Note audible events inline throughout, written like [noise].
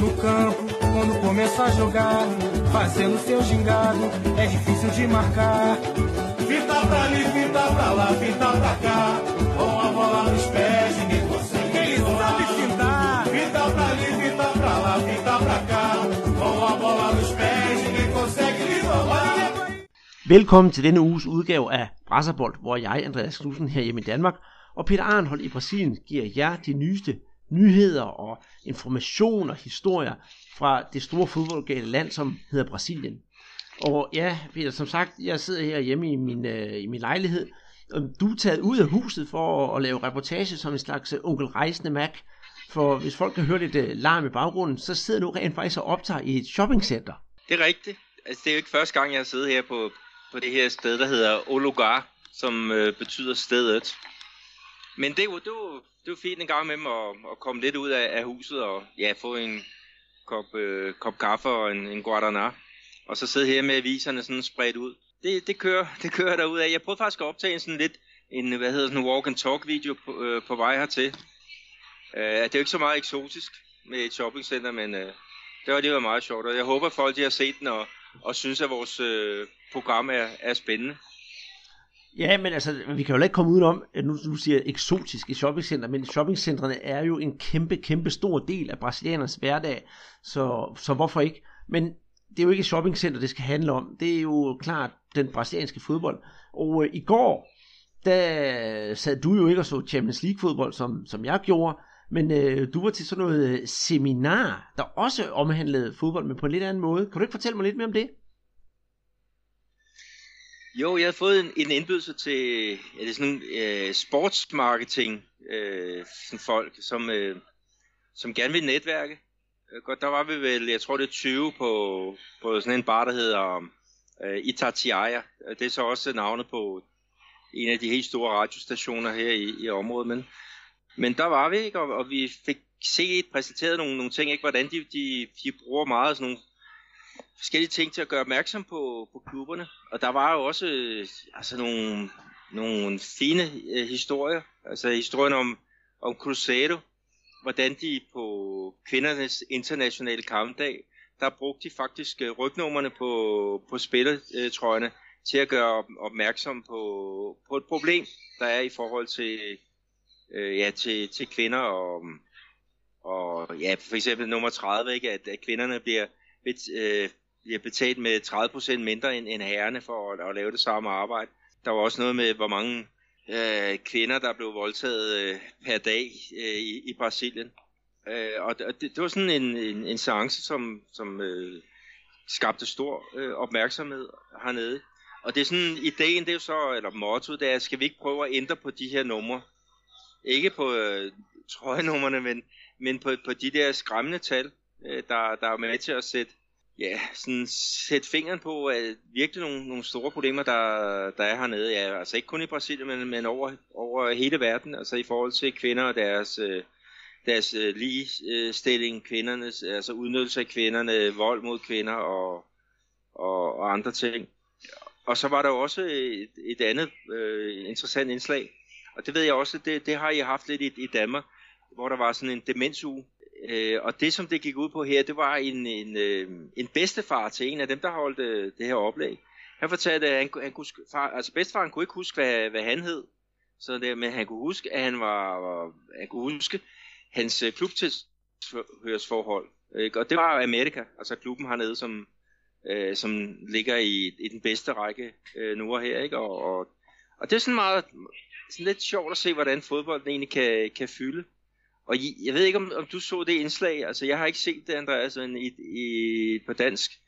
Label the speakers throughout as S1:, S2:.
S1: No campo, quando começa a jogar, fazendo seu gingado, é difícil de marcar. Fita pra ali, fita pra lá, fita pra cá, com a bola nos pés, ninguém consegue. Ele sabe fintar. Fita pra ali, fita pra lá, fita pra cá, com a bola nos pés, ninguém consegue lhe roubar.
S2: Velkommen til denne uges udgave af Brasserbold, hvor jeg, Andreas Knudsen, her hjemme i Danmark, og Peter Arnhold i Brasilien giver jer de nyeste nyheder og information og historier fra det store fodboldgale land, som hedder Brasilien. Og ja, Peter, som sagt, jeg sidder her hjemme i min, øh, i min lejlighed. Og Du er taget ud af huset for at, at lave reportage som en slags øh, onkel rejsende Mac. For hvis folk kan høre lidt øh, larm i baggrunden, så sidder du rent faktisk og optager i et shoppingcenter.
S3: Det er rigtigt. Altså, det er jo ikke første gang, jeg har siddet her på, på det her sted, der hedder Olugar, som øh, betyder stedet. Men det var, det var, det var fint en gang med at, at komme lidt ud af, af huset og ja, få en kop, øh, kop kaffe og en, en guaraná. Og så sidde her med aviserne sådan spredt ud. Det, det, kører, [laughs] det kører derud af. Jeg prøvede faktisk at optage en sådan lidt, en, hvad hedder sådan en walk and talk video på, øh, på vej hertil. Øh, det er jo ikke så meget eksotisk med et shoppingcenter, men øh, det var det var meget sjovt. Og jeg håber, at folk de har set den og, og synes, at vores øh, program er, er spændende.
S2: Ja, men altså, vi kan jo ikke komme udenom, at nu du siger eksotisk i shoppingcenter, men shoppingcentrene er jo en kæmpe, kæmpe stor del af brasilianernes hverdag, så, så hvorfor ikke? Men det er jo ikke shoppingcenter, det skal handle om. Det er jo klart den brasilianske fodbold. Og øh, i går, der sad du jo ikke og så Champions League fodbold, som, som jeg gjorde, men øh, du var til sådan noget øh, seminar, der også omhandlede fodbold, men på en lidt anden måde. Kan du ikke fortælle mig lidt mere om det?
S3: Jo, jeg har fået en, en indbydelse til ja, det er sådan øh, sportsmarketing øh, sådan folk, som, øh, som gerne vil netværke. Øh, godt, der var vi vel, jeg tror det er 20 på, på sådan en bar, der hedder øh, Itatiaia. Øh, det er så også navnet på en af de helt store radiostationer her i, i området. Men, men der var vi, ikke? Og, og vi fik set, præsenteret nogle, nogle ting, ikke? hvordan de, de, de bruger meget sådan nogle forskellige ting til at gøre opmærksom på, på klubberne. Og der var jo også øh, altså nogle, nogle fine øh, historier. Altså historien om, om Cruzeiro, hvordan de på kvindernes internationale kampdag, der brugte de faktisk øh, rygnummerne på, på spillertrøjerne til at gøre opmærksom på, på et problem, der er i forhold til, øh, ja, til, til kvinder og, og ja, for eksempel nummer 30, ikke, at, at kvinderne bliver, bet, øh, bliver betalt med 30% mindre end, end herrerne for at, at lave det samme arbejde. Der var også noget med, hvor mange øh, kvinder, der blev voldtaget øh, per dag øh, i, i Brasilien. Øh, og det, det var sådan en, en, en seance, som, som øh, skabte stor øh, opmærksomhed hernede. Og det er sådan, ideen, det er jo så, eller mottoet, det er, skal vi ikke prøve at ændre på de her numre? Ikke på øh, trøjenummerne, men, men på, på de der skræmmende tal, øh, der, der er med til at sætte, ja, sådan sætte fingeren på at virkelig nogle, nogle store problemer, der, der er hernede. Ja, altså ikke kun i Brasilien, men, men over, over hele verden, altså i forhold til kvinder og deres, øh, deres øh, ligestilling, kvindernes, altså udnyttelse af kvinderne, vold mod kvinder og, og, og andre ting. Og så var der jo også et, et andet øh, interessant indslag, og det ved jeg også, det, det har I haft lidt i, i Danmark, hvor der var sådan en demensuge. Øh, og det, som det gik ud på her, det var en, en, øh, en bedstefar til en af dem, der holdt øh, det her oplæg. Han fortalte, at han, kunne- han kunne, far, altså bedstefaren kunne ikke huske, hvad, hvad han hed, så det, men han kunne huske, at han var, var han kunne huske hans øh, klubtilhørsforhold. Ikke? Og det var Amerika, altså klubben hernede, som, øh, som ligger i, i den bedste række øh, nu og her. Ikke? Og, og, og det er sådan meget sådan lidt sjovt at se, hvordan fodbolden egentlig kan, kan fylde. Og jeg ved ikke, om, om du så det indslag. Altså, jeg har ikke set det, Andreas, men i, i, på dansk,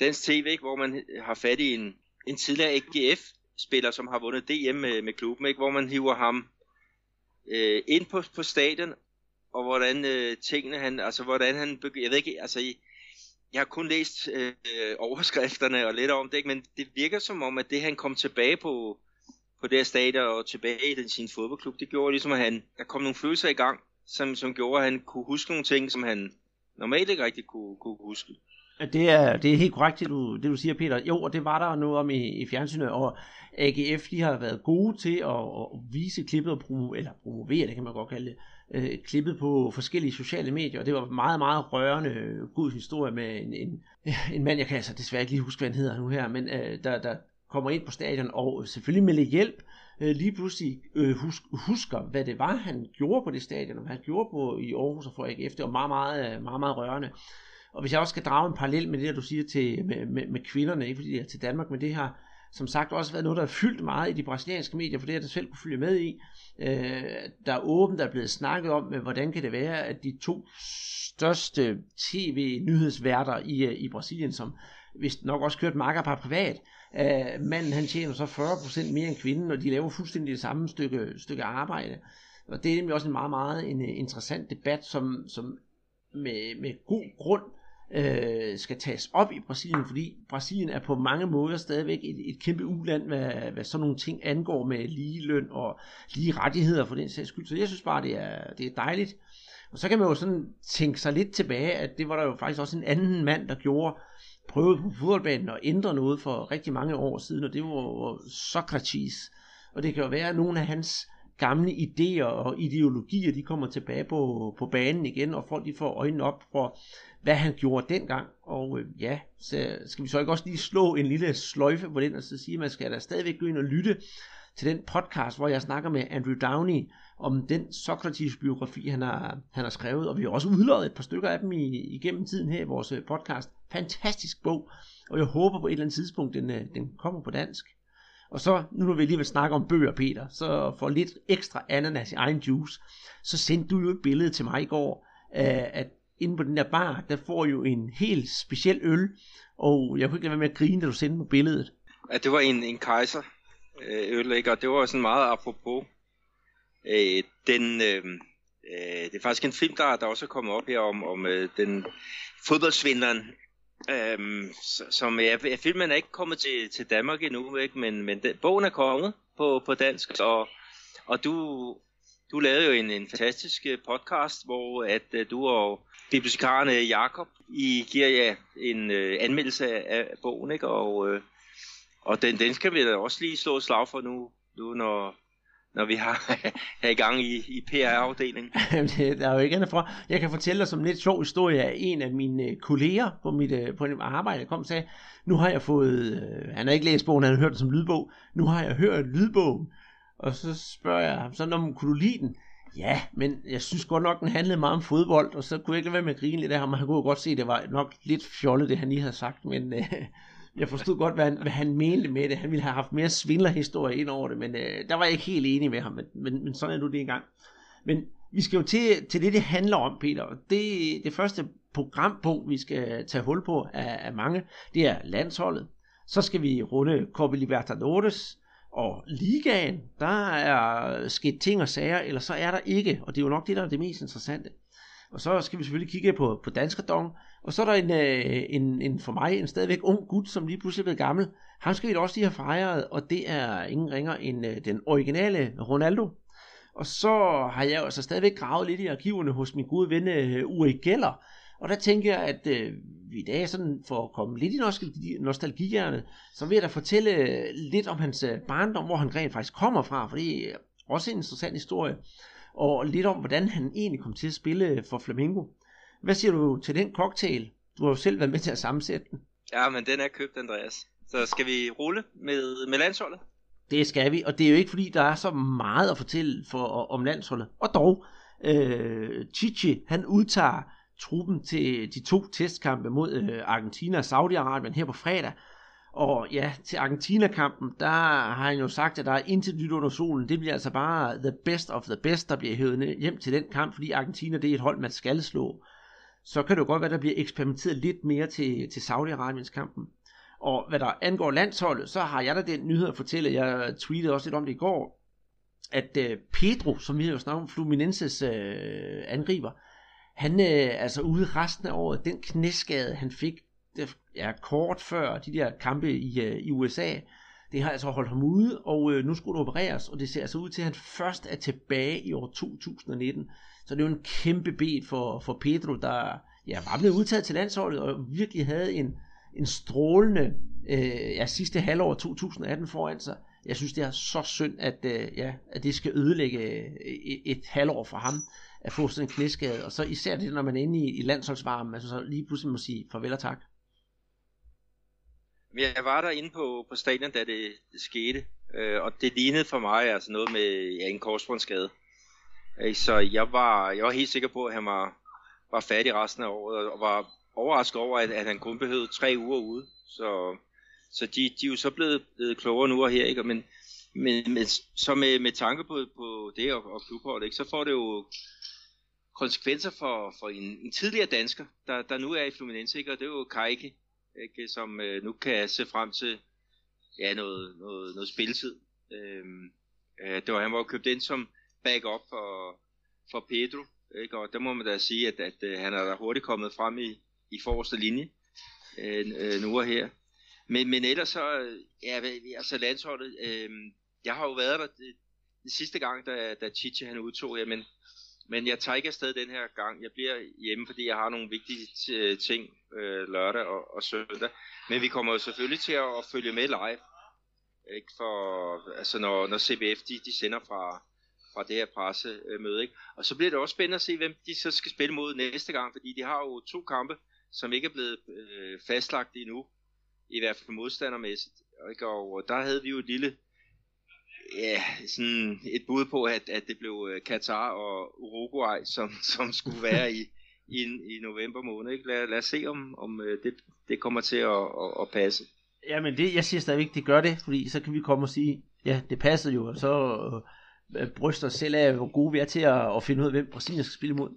S3: dansk tv, ikke? hvor man har fat i en, en tidligere AGF-spiller, som har vundet DM med, med klubben, ikke? hvor man hiver ham øh, ind på, på stadion, og hvordan øh, tingene han, altså hvordan han, jeg ved ikke, altså jeg har kun læst øh, overskrifterne og lidt om det, ikke? men det virker som om, at det han kom tilbage på, på det her stadion og tilbage i den, sin fodboldklub, det gjorde ligesom, at han, der kom nogle følelser i gang, som, som gjorde, at han kunne huske nogle ting, som han normalt ikke rigtig kunne, kunne huske.
S2: Det er, det er helt korrekt, det du, det du siger, Peter. Jo, og det var der noget om i, i fjernsynet, og AGF de har været gode til at, at vise klippet og promo, eller promovere, det kan man godt kalde det, øh, klippet på forskellige sociale medier, og det var meget, meget rørende øh, god historie med en, en, en mand, jeg kan altså desværre ikke lige huske, hvad han hedder nu her, men øh, der, der kommer ind på stadion og selvfølgelig melder hjælp, øh, lige pludselig øh, husk, husker, hvad det var, han gjorde på det stadion, og hvad han gjorde på i Aarhus og for AGF. Det var meget, meget, øh, meget, meget rørende. Og hvis jeg også skal drage en parallel med det, der du siger til, med, med, med kvinderne, ikke fordi det er til Danmark, men det har som sagt også været noget, der er fyldt meget i de brasilianske medier, for det har jeg selv kunne følge med i. Øh, der er åbent, der er blevet snakket om, hvordan kan det være, at de to største tv-nyhedsværter i, øh, i Brasilien, som vist nok også kørt Macapá privat, øh, manden han tjener så 40% mere end kvinden, og de laver fuldstændig det samme stykke, stykke arbejde. Og det er nemlig også en meget, meget en, øh, interessant debat, som, som med, med god grund øh, skal tages op i Brasilien, fordi Brasilien er på mange måder stadigvæk et, et kæmpe uland, hvad, hvad sådan nogle ting angår med lige løn og lige rettigheder for den sags skyld. Så jeg synes bare, det er, det er dejligt. Og så kan man jo sådan tænke sig lidt tilbage, at det var der jo faktisk også en anden mand, der gjorde, prøvede på fodboldbanen at ændre noget for rigtig mange år siden, og det var Socrates. Og det kan jo være, at nogle af hans gamle idéer og ideologier, de kommer tilbage på, på banen igen, og folk de får øjnene op for, hvad han gjorde dengang. Og øh, ja, så skal vi så ikke også lige slå en lille sløjfe på den, og så sige, at man skal da stadigvæk gå ind og lytte til den podcast, hvor jeg snakker med Andrew Downey om den Socrates-biografi, han har, han har skrevet, og vi har også udløjet et par stykker af dem i, igennem tiden her i vores øh, podcast. Fantastisk bog, og jeg håber på et eller andet tidspunkt, den, øh, den kommer på dansk. Og så, nu når vi lige vil snakke om bøger, Peter, så for lidt ekstra ananas i egen juice, så sendte du jo et billede til mig i går, at inde på den der bar, der får jo en helt speciel øl, og jeg kunne ikke lade være med at grine, da du sendte på billedet.
S3: Ja, det var en, en kejser øh, øl, ikke? og det var sådan meget apropos. Øh, den, øh, øh, det er faktisk en film, der, der også er kommet op her om, om øh, den fodboldsvinderen, Øhm, som ja, filmen er ikke kommet til, til Danmark endnu, ikke? men, men den, bogen er kommet på, på dansk, og, og du, du lavede jo en, en fantastisk øh, podcast, hvor at uh, du og bibliotekaren øh, Jakob I giver jer en uh, anmeldelse af, af bogen, ikke? og, uh, og den, den skal vi da også lige slå et slag for nu, nu når, når vi har her [laughs] i gang i, i PR-afdelingen. [laughs]
S2: der er jo ikke andet for. Jeg kan fortælle dig som en lidt sjov historie at en af mine øh, kolleger på mit, øh, på mit arbejde, kom og sagde, nu har jeg fået, øh, han har ikke læst bogen, han har hørt det som lydbog, nu har jeg hørt lydbogen, og så spørger jeg ham, så når kunne du lide den? Ja, men jeg synes godt nok, den handlede meget om fodbold, og så kunne jeg ikke lade være med at grine lidt af ham, han kunne godt se, at det var nok lidt fjollet, det han lige havde sagt, men øh, jeg forstod godt, hvad han, hvad han mente med det. Han ville have haft mere svindlerhistorie ind over det, men øh, der var jeg ikke helt enig med ham, men, men, men sådan er nu det engang. Men vi skal jo til, til det, det handler om, Peter. Det, det første programpunkt, vi skal tage hul på af, af mange, det er landsholdet. Så skal vi runde Copa Libertadores, og ligaen, der er sket ting og sager, eller så er der ikke, og det er jo nok det, der er det mest interessante. Og så skal vi selvfølgelig kigge på, på Danskerdong, og så er der en, øh, en, en for mig en stadigvæk ung gut, som lige pludselig er blevet gammel. Han skal vi også lige have fejret, og det er ingen ringer end øh, den originale Ronaldo. Og så har jeg jo altså stadigvæk gravet lidt i arkiverne hos min gode ven øh, Uri Geller, og der tænker jeg, at øh, i dag, sådan for at komme lidt i nostalgihjerne, så vil jeg da fortælle øh, lidt om hans øh, barndom, hvor han rent faktisk kommer fra, for det er også en interessant historie, og lidt om, hvordan han egentlig kom til at spille øh, for Flamingo. Hvad siger du til den cocktail? Du har jo selv været med til at sammensætte den.
S3: Ja, men den er købt, Andreas. Så skal vi rulle med, med landsholdet?
S2: Det skal vi, og det er jo ikke fordi, der er så meget at fortælle for, om landsholdet. Og dog, øh, Chichi, han udtager truppen til de to testkampe mod øh, Argentina og Saudi-Arabien her på fredag. Og ja, til Argentina-kampen, der har han jo sagt, at der er intet nyt under solen. Det bliver altså bare the best of the best, der bliver hævet hjem til den kamp, fordi Argentina det er et hold, man skal slå. Så kan det jo godt være, at der bliver eksperimenteret lidt mere til, til Saudi-Arabiens kampen. Og hvad der angår landsholdet, så har jeg da den nyhed at fortælle. Jeg tweetede også lidt om det i går, at øh, Pedro, som vi har jo snakket om, Fluminenses øh, angriber, han øh, altså ude resten af året, den knæskade han fik, det, ja, kort før de der kampe i, øh, i USA, det har altså holdt ham ude, og øh, nu skulle det opereres, og det ser altså ud til, at han først er tilbage i år 2019. Så det er jo en kæmpe bed for, for Pedro, der ja, var blevet udtaget til landsholdet, og virkelig havde en, en strålende øh, ja, sidste halvår 2018 foran sig. Jeg synes, det er så synd, at, øh, ja, at det skal ødelægge øh, et, et halvår for ham at få sådan en knæskade, og så især det, når man er inde i, i landsholdsvarmen, altså så lige pludselig må sige farvel og tak.
S3: Jeg var der inde på, på stadion, da det, det skete, øh, og det lignede for mig altså noget med ja, en korsbåndsskade. Øh, så jeg var, jeg var helt sikker på, at han var, var færdig resten af året, og var overrasket over, at, at han kun behøvede tre uger ude. Så, så de, de er jo så blevet, blevet klogere nu og her, ikke? Men, men, men så med, med tanke på, på det og, og klubholdet, ikke? så får det jo konsekvenser for, for en, en tidligere dansker, der, der nu er i Fluminense, ikke? og det er jo Kajke, ikke? som øh, nu kan se frem til ja, noget, noget, noget spilletid. Øhm, øh, det var, han var jo købt ind som backup for, for Pedro, ikke? og der må man da sige, at, at, at han er da hurtigt kommet frem i, i forreste linje øh, øh nu og her. Men, men ellers så, øh, ja, altså landsholdet, øh, jeg har jo været der det, sidste gang, da, da Chichi han udtog, ja, men, men jeg tager ikke afsted den her gang. Jeg bliver hjemme, fordi jeg har nogle vigtige ting øh, lørdag og, og søndag. Men vi kommer jo selvfølgelig til at, at følge med live. Ikke? For, altså når, når CBF de, de sender fra, fra det her pressemøde. Ikke? Og så bliver det også spændende at se, hvem de så skal spille mod næste gang, fordi de har jo to kampe, som ikke er blevet øh, fastlagt endnu, i hvert fald modstandermæssigt. Ikke? Og der havde vi jo et lille, ja, sådan et bud på, at, at det blev øh, Katar og Uruguay, som, som skulle [laughs] være i, i, i november måned. Ikke? Lad, lad os se, om, om øh, det, det kommer til at, at, at passe.
S2: Ja, men det, jeg siger stadigvæk, det gør det, fordi så kan vi komme og sige, ja, det passede jo, og så øh, Øh, bryster os selv af, hvor gode vi er til at, at finde ud af, hvem Brasilien skal spille imod.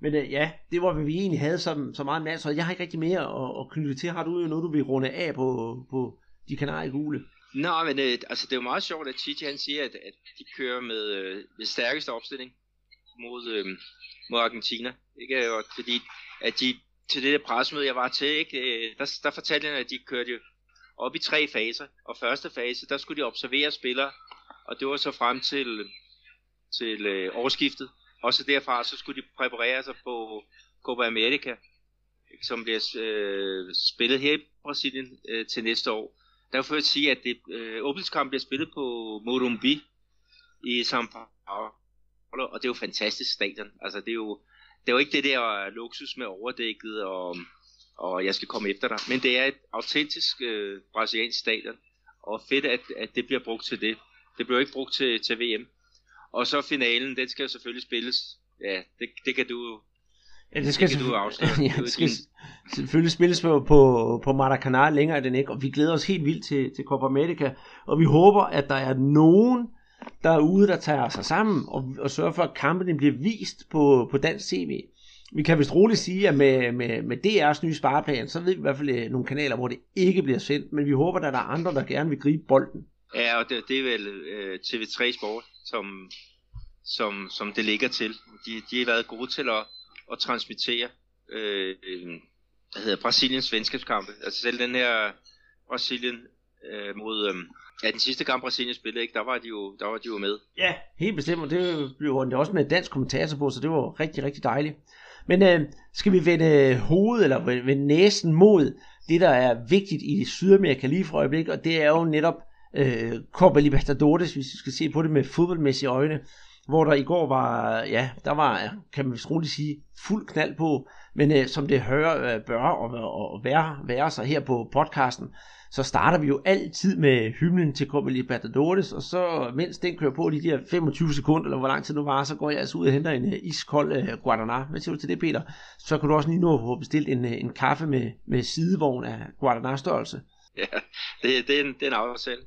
S2: Men øh, ja, det var, hvad vi egentlig havde som, så meget med, så jeg har ikke rigtig mere at, at knytte til. Har du jo noget, du vil runde af på, på de kanarer gule?
S3: Nå, men øh, altså, det er jo meget sjovt, at Chichi han siger, at, at de kører med øh, den stærkeste opstilling mod, øh, mod Argentina. Ikke? Øh, og fordi at de, til det der presmøde, jeg var til, ikke? Øh, der, der fortalte han, at de kørte jo op i tre faser. Og første fase, der skulle de observere spillere, og det var så frem til, til øh, årsskiftet. Og så derfra, så skulle de præparere sig på Copa America, som bliver øh, spillet her i Brasilien øh, til næste år. Der får jeg sige, at det, øh, åbningskampen bliver spillet på Morumbi i São Paulo, og det er jo fantastisk stadion. Altså, det er jo, det er jo ikke det der luksus med overdækket, og, og jeg skal komme efter dig, men det er et autentisk øh, brasiliansk stadion, og fedt, at, at det bliver brugt til det. Det bliver ikke brugt til, til VM. Og så finalen, den skal jo selvfølgelig spilles. Ja, det, det kan du
S2: Ja, det skal, det du [laughs] ja, det skal selvfølgelig spilles på, på, på Maracanã længere den ikke, og vi glæder os helt vildt til, til Copa America, og vi håber, at der er nogen derude, der tager sig sammen og, og sørger for, at kampen bliver vist på, på dansk tv. Vi kan vist roligt sige, at med, med, med DR's nye spareplan, så ved vi i hvert fald øh, nogle kanaler, hvor det ikke bliver sendt, men vi håber, at der er andre, der gerne vil gribe bolden.
S3: Ja, og det, det er vel øh, TV3 Sport, som, som, som det ligger til. De, de har været gode til at, at transmittere øh, øh hvad hedder Brasiliens venskabskampe. Altså selv den her Brasilien øh, mod... Øh, ja, den sidste kamp Brasilien spillede, ikke? Der var de jo, der var de jo med.
S2: Ja, helt bestemt, og det blev det også med dansk kommentator på, så det var rigtig, rigtig dejligt. Men øh, skal vi vende øh, hovedet, eller vende næsen mod det, der er vigtigt i Sydamerika lige for øjeblikket, og det er jo netop øh, Copa Libertadores, hvis vi skal se på det med fodboldmæssige øjne hvor der i går var, ja, der var, kan man vist roligt sige, fuld knald på, men øh, som det hører, øh, bør og, og, være, være sig her på podcasten, så starter vi jo altid med hymnen til Copa Libertadores, og så mens den kører på de der 25 sekunder, eller hvor lang tid nu var, så går jeg altså ud og henter en øh, iskold øh, Guaraná. Hvad siger du til det, Peter? Så kan du også lige nå at få bestilt en, øh, en kaffe med, med sidevogn af Guaraná-størrelse.
S3: Ja, det, det, er en, det er en aftale.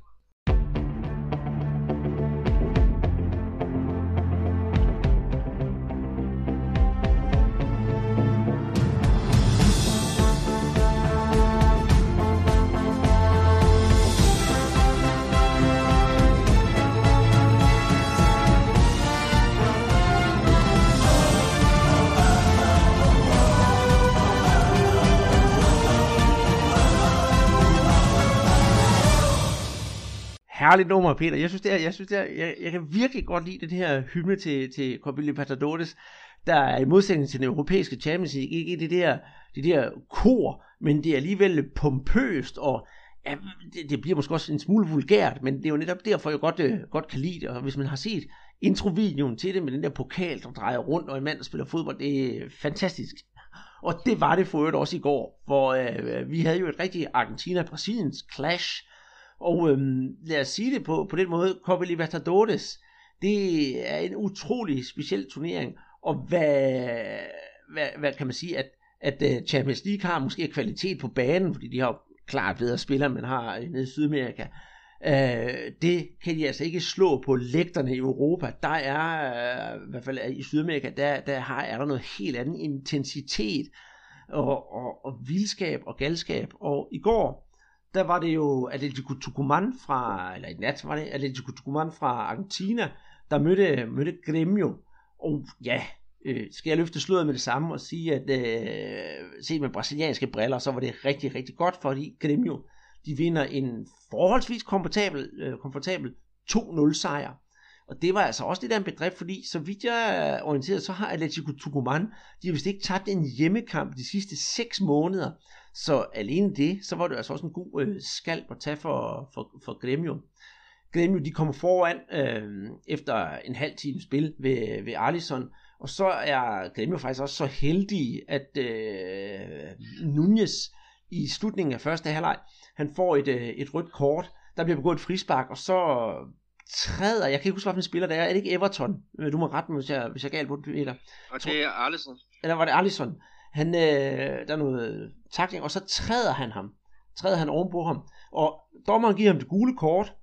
S2: Herligt nummer, Peter. Jeg synes, det er, jeg, synes det er, jeg, jeg kan virkelig godt lide det her hymne til, til Copa Libertadores, der er i modsætning til den europæiske Champions League, ikke det der, det der kor, men det er alligevel pompøst, og ja, det, det bliver måske også en smule vulgært, men det er jo netop derfor, jeg godt, øh, godt kan lide det, og hvis man har set introvideoen til det med den der pokal, der drejer rundt, og en mand, der spiller fodbold, det er fantastisk. Og det var det for øvrigt også i går, hvor øh, vi havde jo et rigtigt Argentina-Brasiliens clash, og øhm, lad os sige det på, på den måde, Copa Libertadores, det er en utrolig speciel turnering, og hvad, hvad, hvad kan man sige, at, at øh, Champions League har måske kvalitet på banen, fordi de har klart bedre spillere, man har øh, nede i Sydamerika. Øh, det kan de altså ikke slå på lægterne i Europa. Der er, øh, i hvert fald øh, i Sydamerika, der, der har, er der noget helt andet intensitet og, og, og vildskab og galskab. Og i går, der var det jo Atletico Tucumán fra, eller i nat var det Atletico Tucumán fra Argentina, der mødte, mødte Gremio. Og ja, øh, skal jeg løfte sløret med det samme og sige, at øh, set med brasilianske briller, så var det rigtig, rigtig godt, fordi Gremio, de vinder en forholdsvis komfortabel, øh, komfortabel 2-0 sejr. Og det var altså også lidt af en bedrift, fordi så vidt jeg er orienteret, så har Atletico Tucumán, de har vist ikke tabt en hjemmekamp de sidste 6 måneder. Så alene det, så var det altså også en god øh, skalp at tage for, for, for Gremio. Gremio, de kommer foran øh, efter en halv time spil ved, ved Arlison, og så er Gremio faktisk også så heldig, at øh, Nunez i slutningen af første halvleg, han får et, øh, et rødt kort, der bliver begået et frispark, og så træder, jeg kan ikke huske, hvilken spiller det er, er det ikke Everton? Øh, du må rette mig, hvis jeg, hvis jeg er galt på det, Peter.
S3: Og det er Alisson.
S2: Eller var det Alisson? Han, øh, der er noget øh, takling, og så træder han ham. Træder han ovenpå ham. Og dommeren giver ham det gule kort,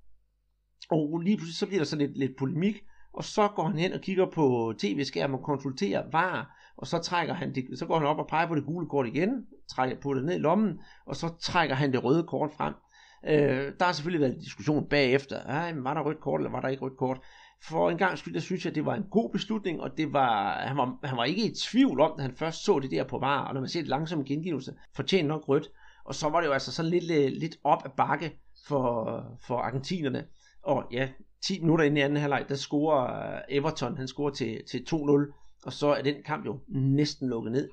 S2: og lige pludselig så bliver der sådan lidt, lidt polemik, og så går han hen og kigger på tv-skærmen og konsulterer var, og så trækker han det, så går han op og peger på det gule kort igen, trækker på det ned i lommen, og så trækker han det røde kort frem. Øh, der har selvfølgelig været en diskussion bagefter, Ej, var der rødt kort, eller var der ikke rødt kort? For en gang skyld, der synes jeg, at det var en god beslutning, og det var, han, var, han var ikke i tvivl om, da han først så det der på var, og når man ser det langsomme gengivelse, fortjener nok rødt. Og så var det jo altså sådan lidt, øh, lidt op ad bakke for, for argentinerne. Og ja, 10 minutter ind i anden halvleg, der scorer øh, Everton, han scorer til, til 2-0, og så er den kamp jo næsten lukket ned.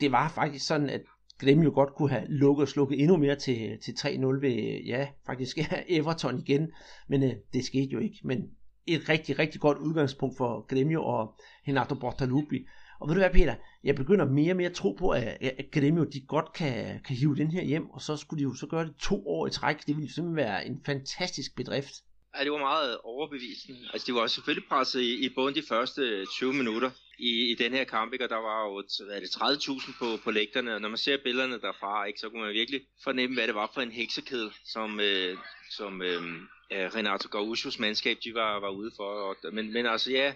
S2: Det var faktisk sådan, at Grem jo godt kunne have lukket og slukket endnu mere til, til 3-0 ved, ja, faktisk [laughs] Everton igen, men øh, det skete jo ikke. Men et rigtig, rigtig godt udgangspunkt for Gremio og Renato Bortaluppi. Og ved du hvad, Peter? Jeg begynder mere og mere at tro på, at, at Gremio de godt kan, kan hive den her hjem, og så skulle de jo så gøre det to år i træk. Det ville simpelthen være en fantastisk bedrift.
S3: Ja, det var meget overbevisende. Altså, de var selvfølgelig presset i, i både de første 20 minutter i, i den her kamp, ikke? og der var jo hvad det, 30.000 på, på lægterne, og når man ser billederne derfra, ikke, så kunne man virkelig fornemme, hvad det var for en heksekæde, som, øh, som øh, Øh, Renato Gauchos mandskab, de var, var ude for. Og, men, men altså ja,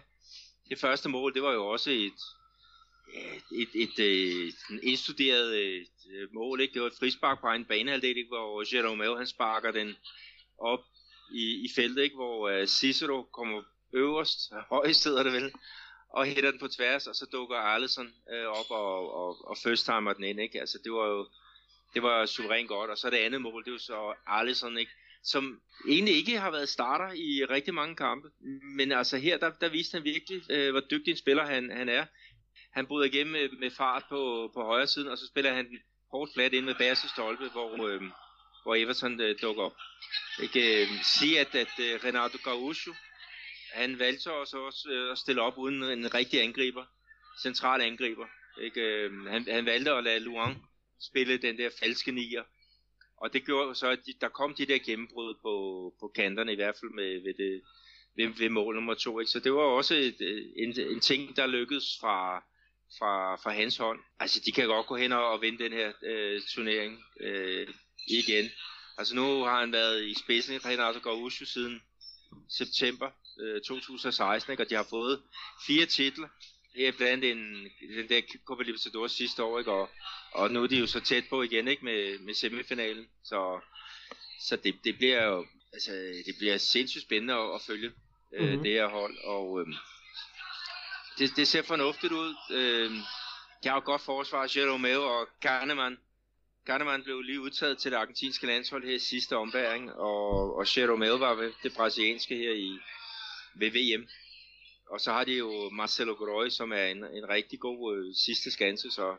S3: det første mål, det var jo også et, et, et, øh, et, et indstuderet et mål, ikke? Det var et frispark på en banehalvdel, ikke? hvor Jerome han sparker den op i, i feltet, ikke? hvor uh, Cicero kommer øverst, højst sidder det vel, og hætter den på tværs, og så dukker Arleson uh, op og, og, og first timer den ind, ikke? Altså det var jo, det var suverænt godt, og så det andet mål, det var så Arleson, ikke? Som egentlig ikke har været starter i rigtig mange kampe, men altså her, der, der viste han virkelig, øh, hvor dygtig en spiller han, han er. Han bryder igennem med, med fart på, på højre siden, og så spiller han hårdt flat ind med bagerste stolpe, hvor, øh, hvor Everton øh, dukker op. Jeg kan øh, sige, at, at øh, Renato Gaucho, han valgte også, også øh, at stille op uden en rigtig angriber, central angriber. Ikke? Øh, han, han valgte at lade Luang spille den der falske nier, og det gjorde så, at de, der kom de der gennembrud på, på kanterne, i hvert fald med, ved, det, ved, ved mål nummer to. Ikke? Så det var også et, en, en ting, der lykkedes fra, fra, fra hans hånd. Altså, de kan godt gå hen og, og vinde den her øh, turnering øh, igen. Altså, nu har han været i spidsen i Renato Gaucho siden september øh, 2016, ikke? og de har fået fire titler. Her blandt en, den der Copa Libertadores sidste år, ikke? Og, og nu er de jo så tæt på igen ikke? Med, med semifinalen. Så, så det, det bliver jo altså, det bliver sindssygt spændende at, at følge øh, mm-hmm. det her hold. Og, øh, det, det ser fornuftigt ud. Øh, jeg har jo godt forsvar, Jeromeo og Kahneman. Kahneman blev lige udtaget til det argentinske landshold her i sidste ombæring, og, og Jeromeo var ved det brasilianske her i ved VM. Og så har de jo Marcelo Groi, som er en, en rigtig god øh, sidste skanse, så,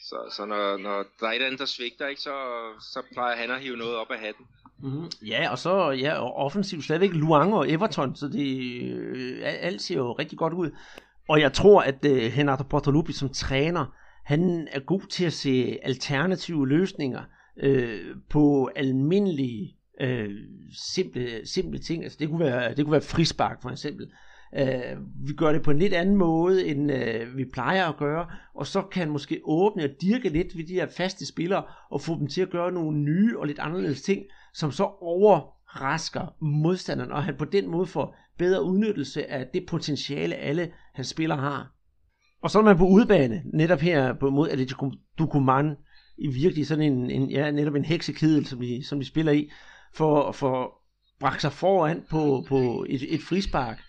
S3: så, så når, når der er et andet, der svigter, ikke, så, så plejer han at hive noget op af hatten.
S2: Mm-hmm. Ja, og så ja, og offensivt stadigvæk Luang og Everton, så det øh, alt ser jo rigtig godt ud. Og jeg tror, at øh, Renato Portaluppi som træner, han er god til at se alternative løsninger øh, på almindelige øh, simple, simple ting. Altså det kunne være, det kunne være frispark for eksempel. Øh, vi gør det på en lidt anden måde, end øh, vi plejer at gøre, og så kan han måske åbne og dirke lidt ved de her faste spillere, og få dem til at gøre nogle nye og lidt anderledes ting, som så overrasker modstanderen, og han på den måde får bedre udnyttelse af det potentiale, alle hans spillere har. Og så er man på udebane, netop her på mod Atletico Tucumán, i virkelig sådan en, en ja, netop en heksekedel, som de, som de spiller i, for, for bragt sig foran på, på et, et frispark,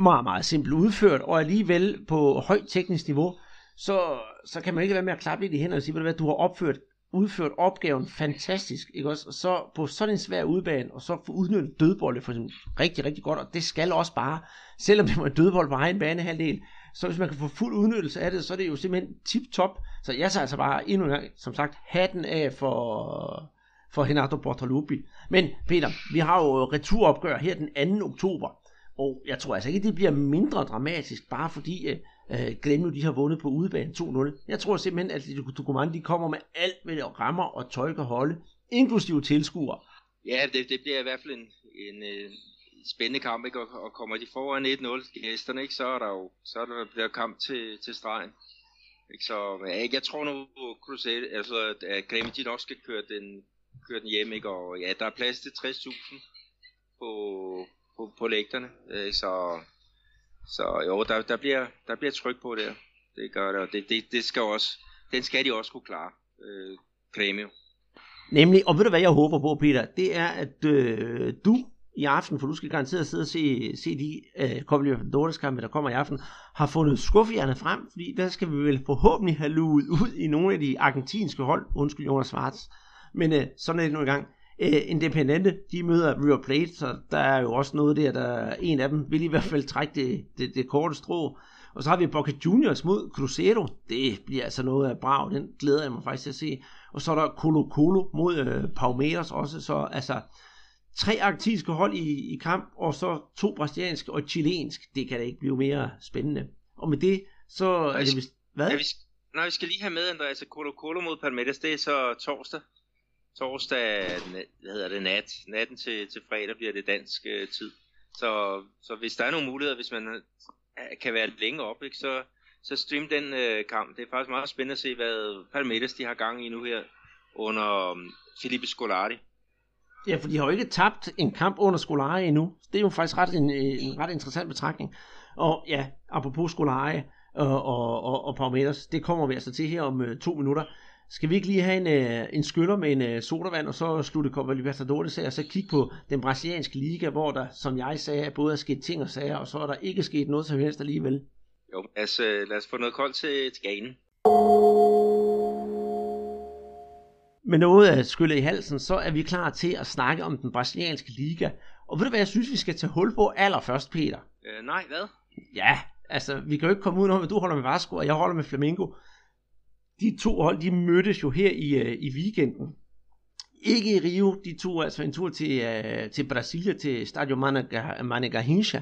S2: meget, meget simpelt udført, og alligevel på højt teknisk niveau, så, så kan man ikke være med at klappe lidt i hænderne og sige, hvad du har opført, udført opgaven fantastisk, ikke også? Og så på sådan en svær udbane, og så få udnyttet dødbolde for eksempel, rigtig, rigtig godt, og det skal også bare, selvom det var en dødbold på egen banehalvdel, så hvis man kan få fuld udnyttelse af det, så er det jo simpelthen tip-top. Så jeg tager altså bare endnu en gang, som sagt, hatten af for, for Renato Bortolupi. Men Peter, vi har jo returopgør her den 2. oktober, og jeg tror altså ikke, det bliver mindre dramatisk, bare fordi øh, øh Glenn nu de har vundet på udebane 2-0. Jeg tror simpelthen, at de, de kommer med alt, hvad der rammer og tolker holde, inklusive tilskuere.
S3: Ja, det, det bliver i hvert fald en, en, en spændende kamp, ikke? Og, og kommer de foran 1-0 gæsterne, ikke? så er der jo så er der, der kamp til, til stregen. Ikke? Så ja, jeg tror nu, Crusade, altså, at Gremio de nok skal køre den, køre den hjem, ikke? og ja, der er plads til 60.000 på, på, på lægterne. Øh, så, så jo, der, der, bliver, der bliver tryk på der. Det gør det, og det, det, det skal også, den skal de også kunne klare, øh, Gremio.
S2: Nemlig, og ved du hvad jeg håber på, Peter? Det er, at øh, du i aften, for du skal garanteret sidde og se, se de øh, Copa Libertadores kampe, der kommer i aften, har fundet skuffejerne frem, fordi der skal vi vel forhåbentlig have luet ud i nogle af de argentinske hold, undskyld Jonas Schwartz, men øh, sådan er det nu i gang. Øh, Independente, de møder River Plate, så der er jo også noget der, der en af dem vil i hvert fald trække det, det, det korte strå. Og så har vi Boca Juniors mod Cruzeiro. Det bliver altså noget af brav, den glæder jeg mig faktisk til at se. Og så er der Colo Colo mod øh, Palmeiras også, så altså tre arktiske hold i, i kamp, og så to brasilianske og chilensk. Det kan da ikke blive mere spændende. Og med det, så er det vist... Hvad?
S3: Nej, vi skal lige have med, Andreas, Colo Colo mod Palmeiras, det er så torsdag torsdag, hvad hedder det, nat, natten til, til fredag bliver det dansk øh, tid. Så, så hvis der er nogle muligheder, hvis man øh, kan være længe op, ikke, så, så stream den øh, kamp. Det er faktisk meget spændende at se, hvad Palmeiras de har gang i nu her under um, Felipe Scolari.
S2: Ja, for de har jo ikke tabt en kamp under Scolari endnu. Det er jo faktisk ret en, øh, en ret interessant betragtning. Og ja, apropos Scolari og, og, og, og Palmeiras, det kommer vi altså til her om øh, to minutter. Skal vi ikke lige have en, øh, en skyller med en øh, sodavand, og så slutte Copa Libertadores af, og så kigge på den brasilianske liga, hvor der, som jeg sagde, både er sket ting og sager, og så er der ikke sket noget som helst alligevel.
S3: Jo, lad os, øh, lad os få noget koldt til, til ganen.
S2: Med noget af skyllet i halsen, så er vi klar til at snakke om den brasilianske liga. Og ved du hvad jeg synes, vi skal tage hul på allerførst, Peter?
S3: Øh, nej, hvad?
S2: Ja, altså, vi kan jo ikke komme ud at du holder med Vasco, og jeg holder med Flamengo de to hold, de mødtes jo her i, øh, i weekenden. Ikke i Rio, de tog altså en tur til, øh, til Brasilia, til Stadio Managarrincha.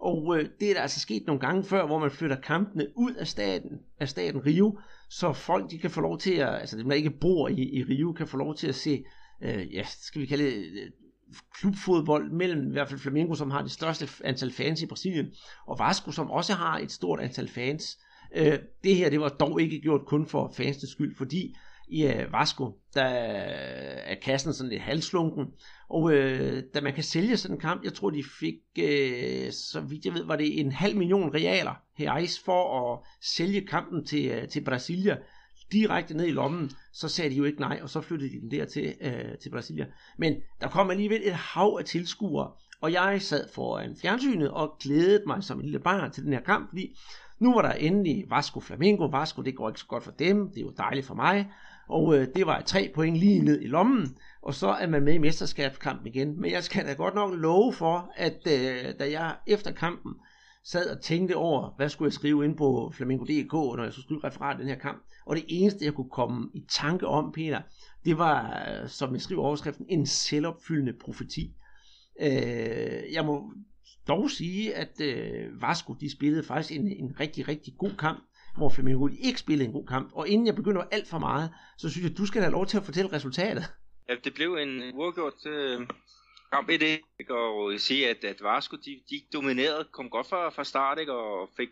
S2: Og øh, det er der altså sket nogle gange før, hvor man flytter kampene ud af staten, af staten Rio, så folk de kan få lov til at, altså dem der ikke bor i, i Rio, kan få lov til at se, øh, ja, skal vi kalde det, klubfodbold mellem i hvert fald Flamengo, som har det største antal fans i Brasilien, og Vasco, som også har et stort antal fans. Øh, det her, det var dog ikke gjort kun for fansens skyld, fordi i øh, Vasco, der er kassen sådan lidt halslunken, og øh, da man kan sælge sådan en kamp, jeg tror de fik, øh, så vidt jeg ved, var det en halv million realer her for at sælge kampen til, øh, til Brasilia direkte ned i lommen, så sagde de jo ikke nej, og så flyttede de den der til, øh, til Brasilia. Men der kom alligevel et hav af tilskuere, og jeg sad foran fjernsynet og glædede mig som en lille barn til den her kamp, fordi nu var der endelig Vasco Flamengo. Vasco, det går ikke så godt for dem. Det er jo dejligt for mig. Og øh, det var tre point lige ned i lommen. Og så er man med i mesterskabskampen igen. Men jeg skal da godt nok love for, at øh, da jeg efter kampen sad og tænkte over, hvad skulle jeg skrive ind på Flamingo.dk, når jeg skulle skrive referat den her kamp. Og det eneste, jeg kunne komme i tanke om, Peter, det var, øh, som jeg skriver overskriften, en selvopfyldende profeti. Øh, jeg må dog sige, at øh, Vasco de spillede faktisk en, en rigtig, rigtig god kamp, hvor Flamengo ikke spillede en god kamp. Og inden jeg begynder alt for meget, så synes jeg, at du skal have lov til at fortælle resultatet.
S3: Ja, det blev en uafgjort øh, kamp i det. Og jeg sige, at, at Vasco de, de dominerede, kom godt fra, fra start ikke? og fik,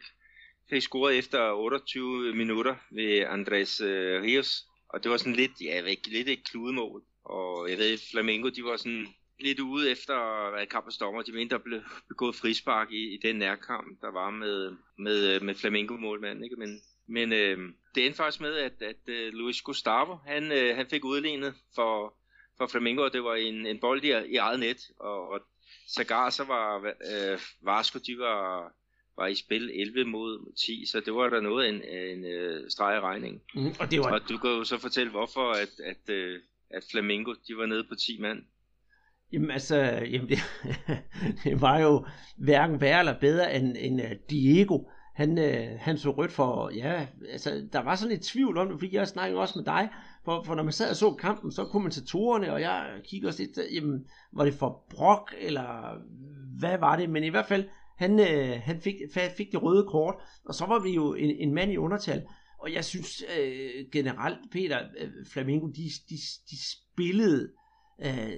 S3: fik scoret efter 28 minutter ved Andres øh, Rios. Og det var sådan lidt, ja, lidt et kludemål. Og jeg ved, Flamengo, de var sådan lidt ude efter at kampens dommer. De mente, der blev begået frispark i, i den nærkamp, der var med, med, med Flamengo-målmanden. Ikke? Men, men øh, det endte faktisk med, at, at uh, Luis Gustavo, han, øh, han fik udlignet for, for Flamengo, og det var en, en bold i, i eget net. Og, og sågar så var øh, Vasco, de var, var i spil 11 mod 10, så det var der noget af en, en, en streg i regningen. Mm, og, det var... og du kan jo så fortælle, hvorfor at, at, at, at Flamengo, de var nede på 10 mand.
S2: Jamen altså, jamen det, [laughs] det var jo hverken værre eller bedre end, end øh, Diego. Han, øh, han så rødt for, ja, altså der var sådan et tvivl om det, fordi jeg snakkede også med dig, for, for når man sad og så kampen, så kommentatorerne, og jeg kiggede også lidt, jamen, var det for brok, eller hvad var det? Men i hvert fald, han, øh, han fik, fik det røde kort, og så var vi jo en, en mand i undertal. Og jeg synes øh, generelt, Peter, øh, Flamingo, de, de, de spillede øh,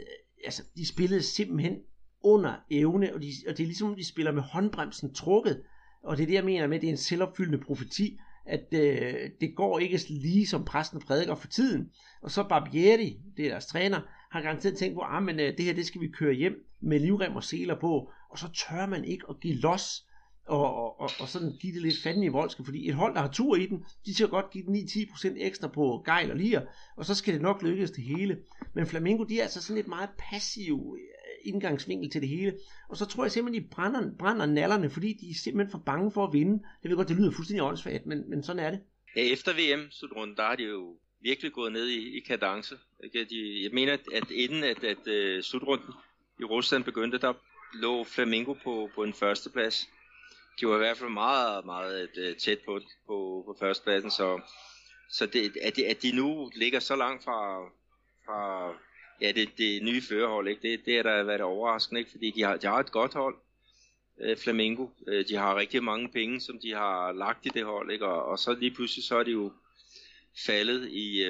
S2: altså, de spillede simpelthen under evne, og, de, og det er ligesom, de spiller med håndbremsen trukket, og det er det, jeg mener med, at det er en selvopfyldende profeti, at øh, det går ikke lige som præsten prædiker for tiden. Og så Barbieri, det er deres træner, har garanteret tænkt på, at ah, øh, det her det skal vi køre hjem med livrem og seler på, og så tør man ikke at give los, og, og, og, og sådan give det lidt fanden i voldske, fordi et hold, der har tur i den, de skal godt give den 9-10% ekstra på gejl og lir, og så skal det nok lykkes det hele. Men Flamingo, de er altså sådan lidt meget passiv øh, indgangsvinkel til det hele, og så tror jeg simpelthen, de brænder, brænder nallerne, fordi de er simpelthen for bange for at vinde. Jeg ved godt, det lyder fuldstændig åndssvagt, men, men sådan er det.
S3: Ja, efter VM-slutrunden, der har de jo virkelig gået ned i, i kadence. De, jeg mener, at inden at, at, at slutrunden i Rusland begyndte, der lå Flamingo på, på en førsteplads de var i hvert fald meget, meget uh, tæt på, på, på førstepladsen, så, så det, at, de, at de nu ligger så langt fra, fra ja, det, det nye førerhold, ikke? Det, det er der været overraskende, ikke? fordi de har, de har et godt hold, uh, Flamengo. Øh, de har rigtig mange penge, som de har lagt i det hold, ikke? Og, og så lige pludselig så er de jo faldet i,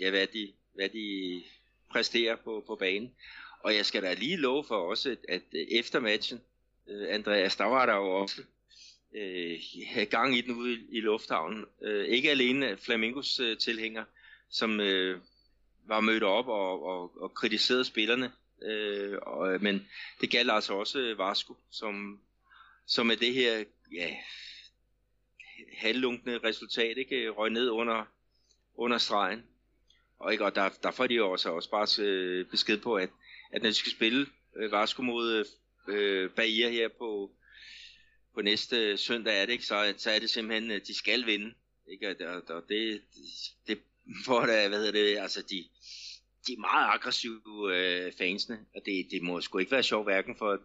S3: ja, hvad de, hvad de præsterer på, på banen. Og jeg skal da lige love for også, at, at efter matchen, Andreas, der var der jo også øh, gang i den ude i, i lufthavnen. Øh, ikke alene Flamingos øh, tilhænger, som øh, var mødt op og, og, og kritiserede spillerne, øh, og, øh, men det galt altså også øh, Vasco, som, som med det her ja, halvlunkende resultat ikke øh, røg ned under, under stregen. Og, ikke, og der, der får de jo også, også bare øh, besked på, at, at når de skal spille øh, Vasco mod øh, Bahia her på, på næste søndag er det ikke, så, så er det simpelthen, at de skal vinde. Ikke? Og, og det, det, for da, hvad hedder det, altså de, de er meget aggressive øh, fansene, og det, det må sgu ikke være sjovt, hverken for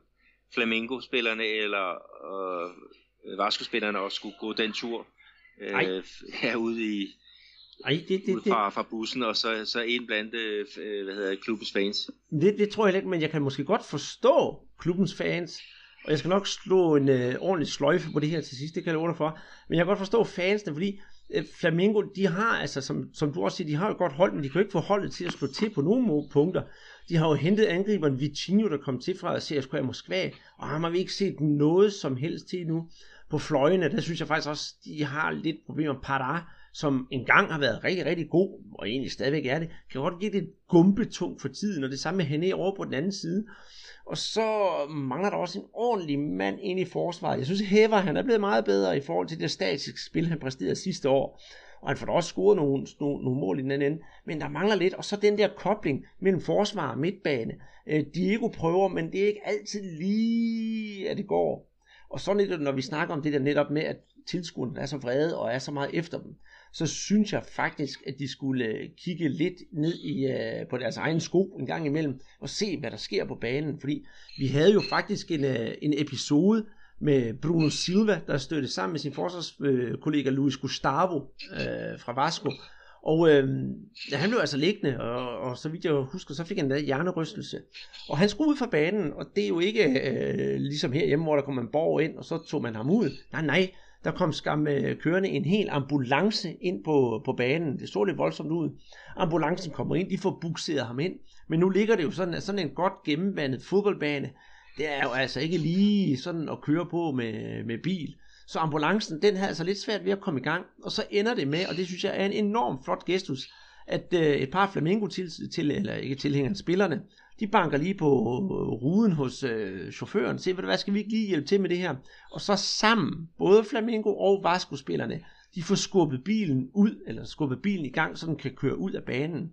S3: Flamingo-spillerne eller øh, Vasco-spillerne at skulle gå den tur øh, herude i, ej, det, det, ud fra, fra bussen, og så, så en blandt øh, hvad hedder, klubbens fans.
S2: Det, det tror jeg ikke, men jeg kan måske godt forstå klubbens fans, og jeg skal nok slå en øh, ordentlig sløjfe på det her til sidst, det kan jeg love for. Men jeg kan godt forstå fansene, fordi øh, Flamingo, de har altså, som, som du også siger, de har jo godt hold, men de kan jo ikke få holdet til at slå til på nogle punkter. De har jo hentet angriberen Vitinho, der kom til fra CSKA Moskva, og ham har vi ikke set noget som helst til nu. På fløjene, der synes jeg faktisk også, de har lidt problemer. Pará, som engang har været rigtig, rigtig god, og egentlig stadigvæk er det, kan godt give det gumpetung for tiden, og det samme med Henne over på den anden side. Og så mangler der også en ordentlig mand ind i forsvaret. Jeg synes, Hæver, han er blevet meget bedre i forhold til det statiske spil, han præsterede sidste år. Og han får da også scoret nogle, nogle, nogle mål i den anden ende. Men der mangler lidt. Og så den der kobling mellem forsvar og midtbane. Øh, Diego prøver, men det er ikke altid lige, at det går. Og så netop, når vi snakker om det der netop med, at tilskuerne er så vrede og er så meget efter dem, så synes jeg faktisk, at de skulle øh, kigge lidt ned i, uh, på deres egen sko en gang imellem, og se, hvad der sker på banen. Fordi vi havde jo faktisk en, uh, en episode med Bruno Silva, der støttede sammen med sin forsvarskollega Luis Gustavo øh, fra Vasco. Og øh, ja, han blev altså liggende, og, og så vidt jeg husker, så fik han en hjernerystelse. Og han skulle ud fra banen, og det er jo ikke øh, ligesom herhjemme, hvor der kom en borg ind, og så tog man ham ud. Nej, nej, der kom skam øh, kørende en hel ambulance ind på, på banen. Det så lidt voldsomt ud. Ambulancen kommer ind, de får bukseret ham ind. Men nu ligger det jo sådan, sådan en godt gennemvandet fodboldbane. Det er jo altså ikke lige sådan at køre på med, med bil. Så ambulancen, den havde altså lidt svært ved at komme i gang. Og så ender det med, og det synes jeg er en enorm flot gestus, at øh, et par flamingo til, til, eller ikke tilhængerne, spillerne, de banker lige på øh, ruden hos øh, chaufføren, siger, hvad skal vi ikke lige hjælpe til med det her? Og så sammen, både Flamingo og Vasco-spillerne, de får skubbet bilen ud, eller skubbet bilen i gang, så den kan køre ud af banen.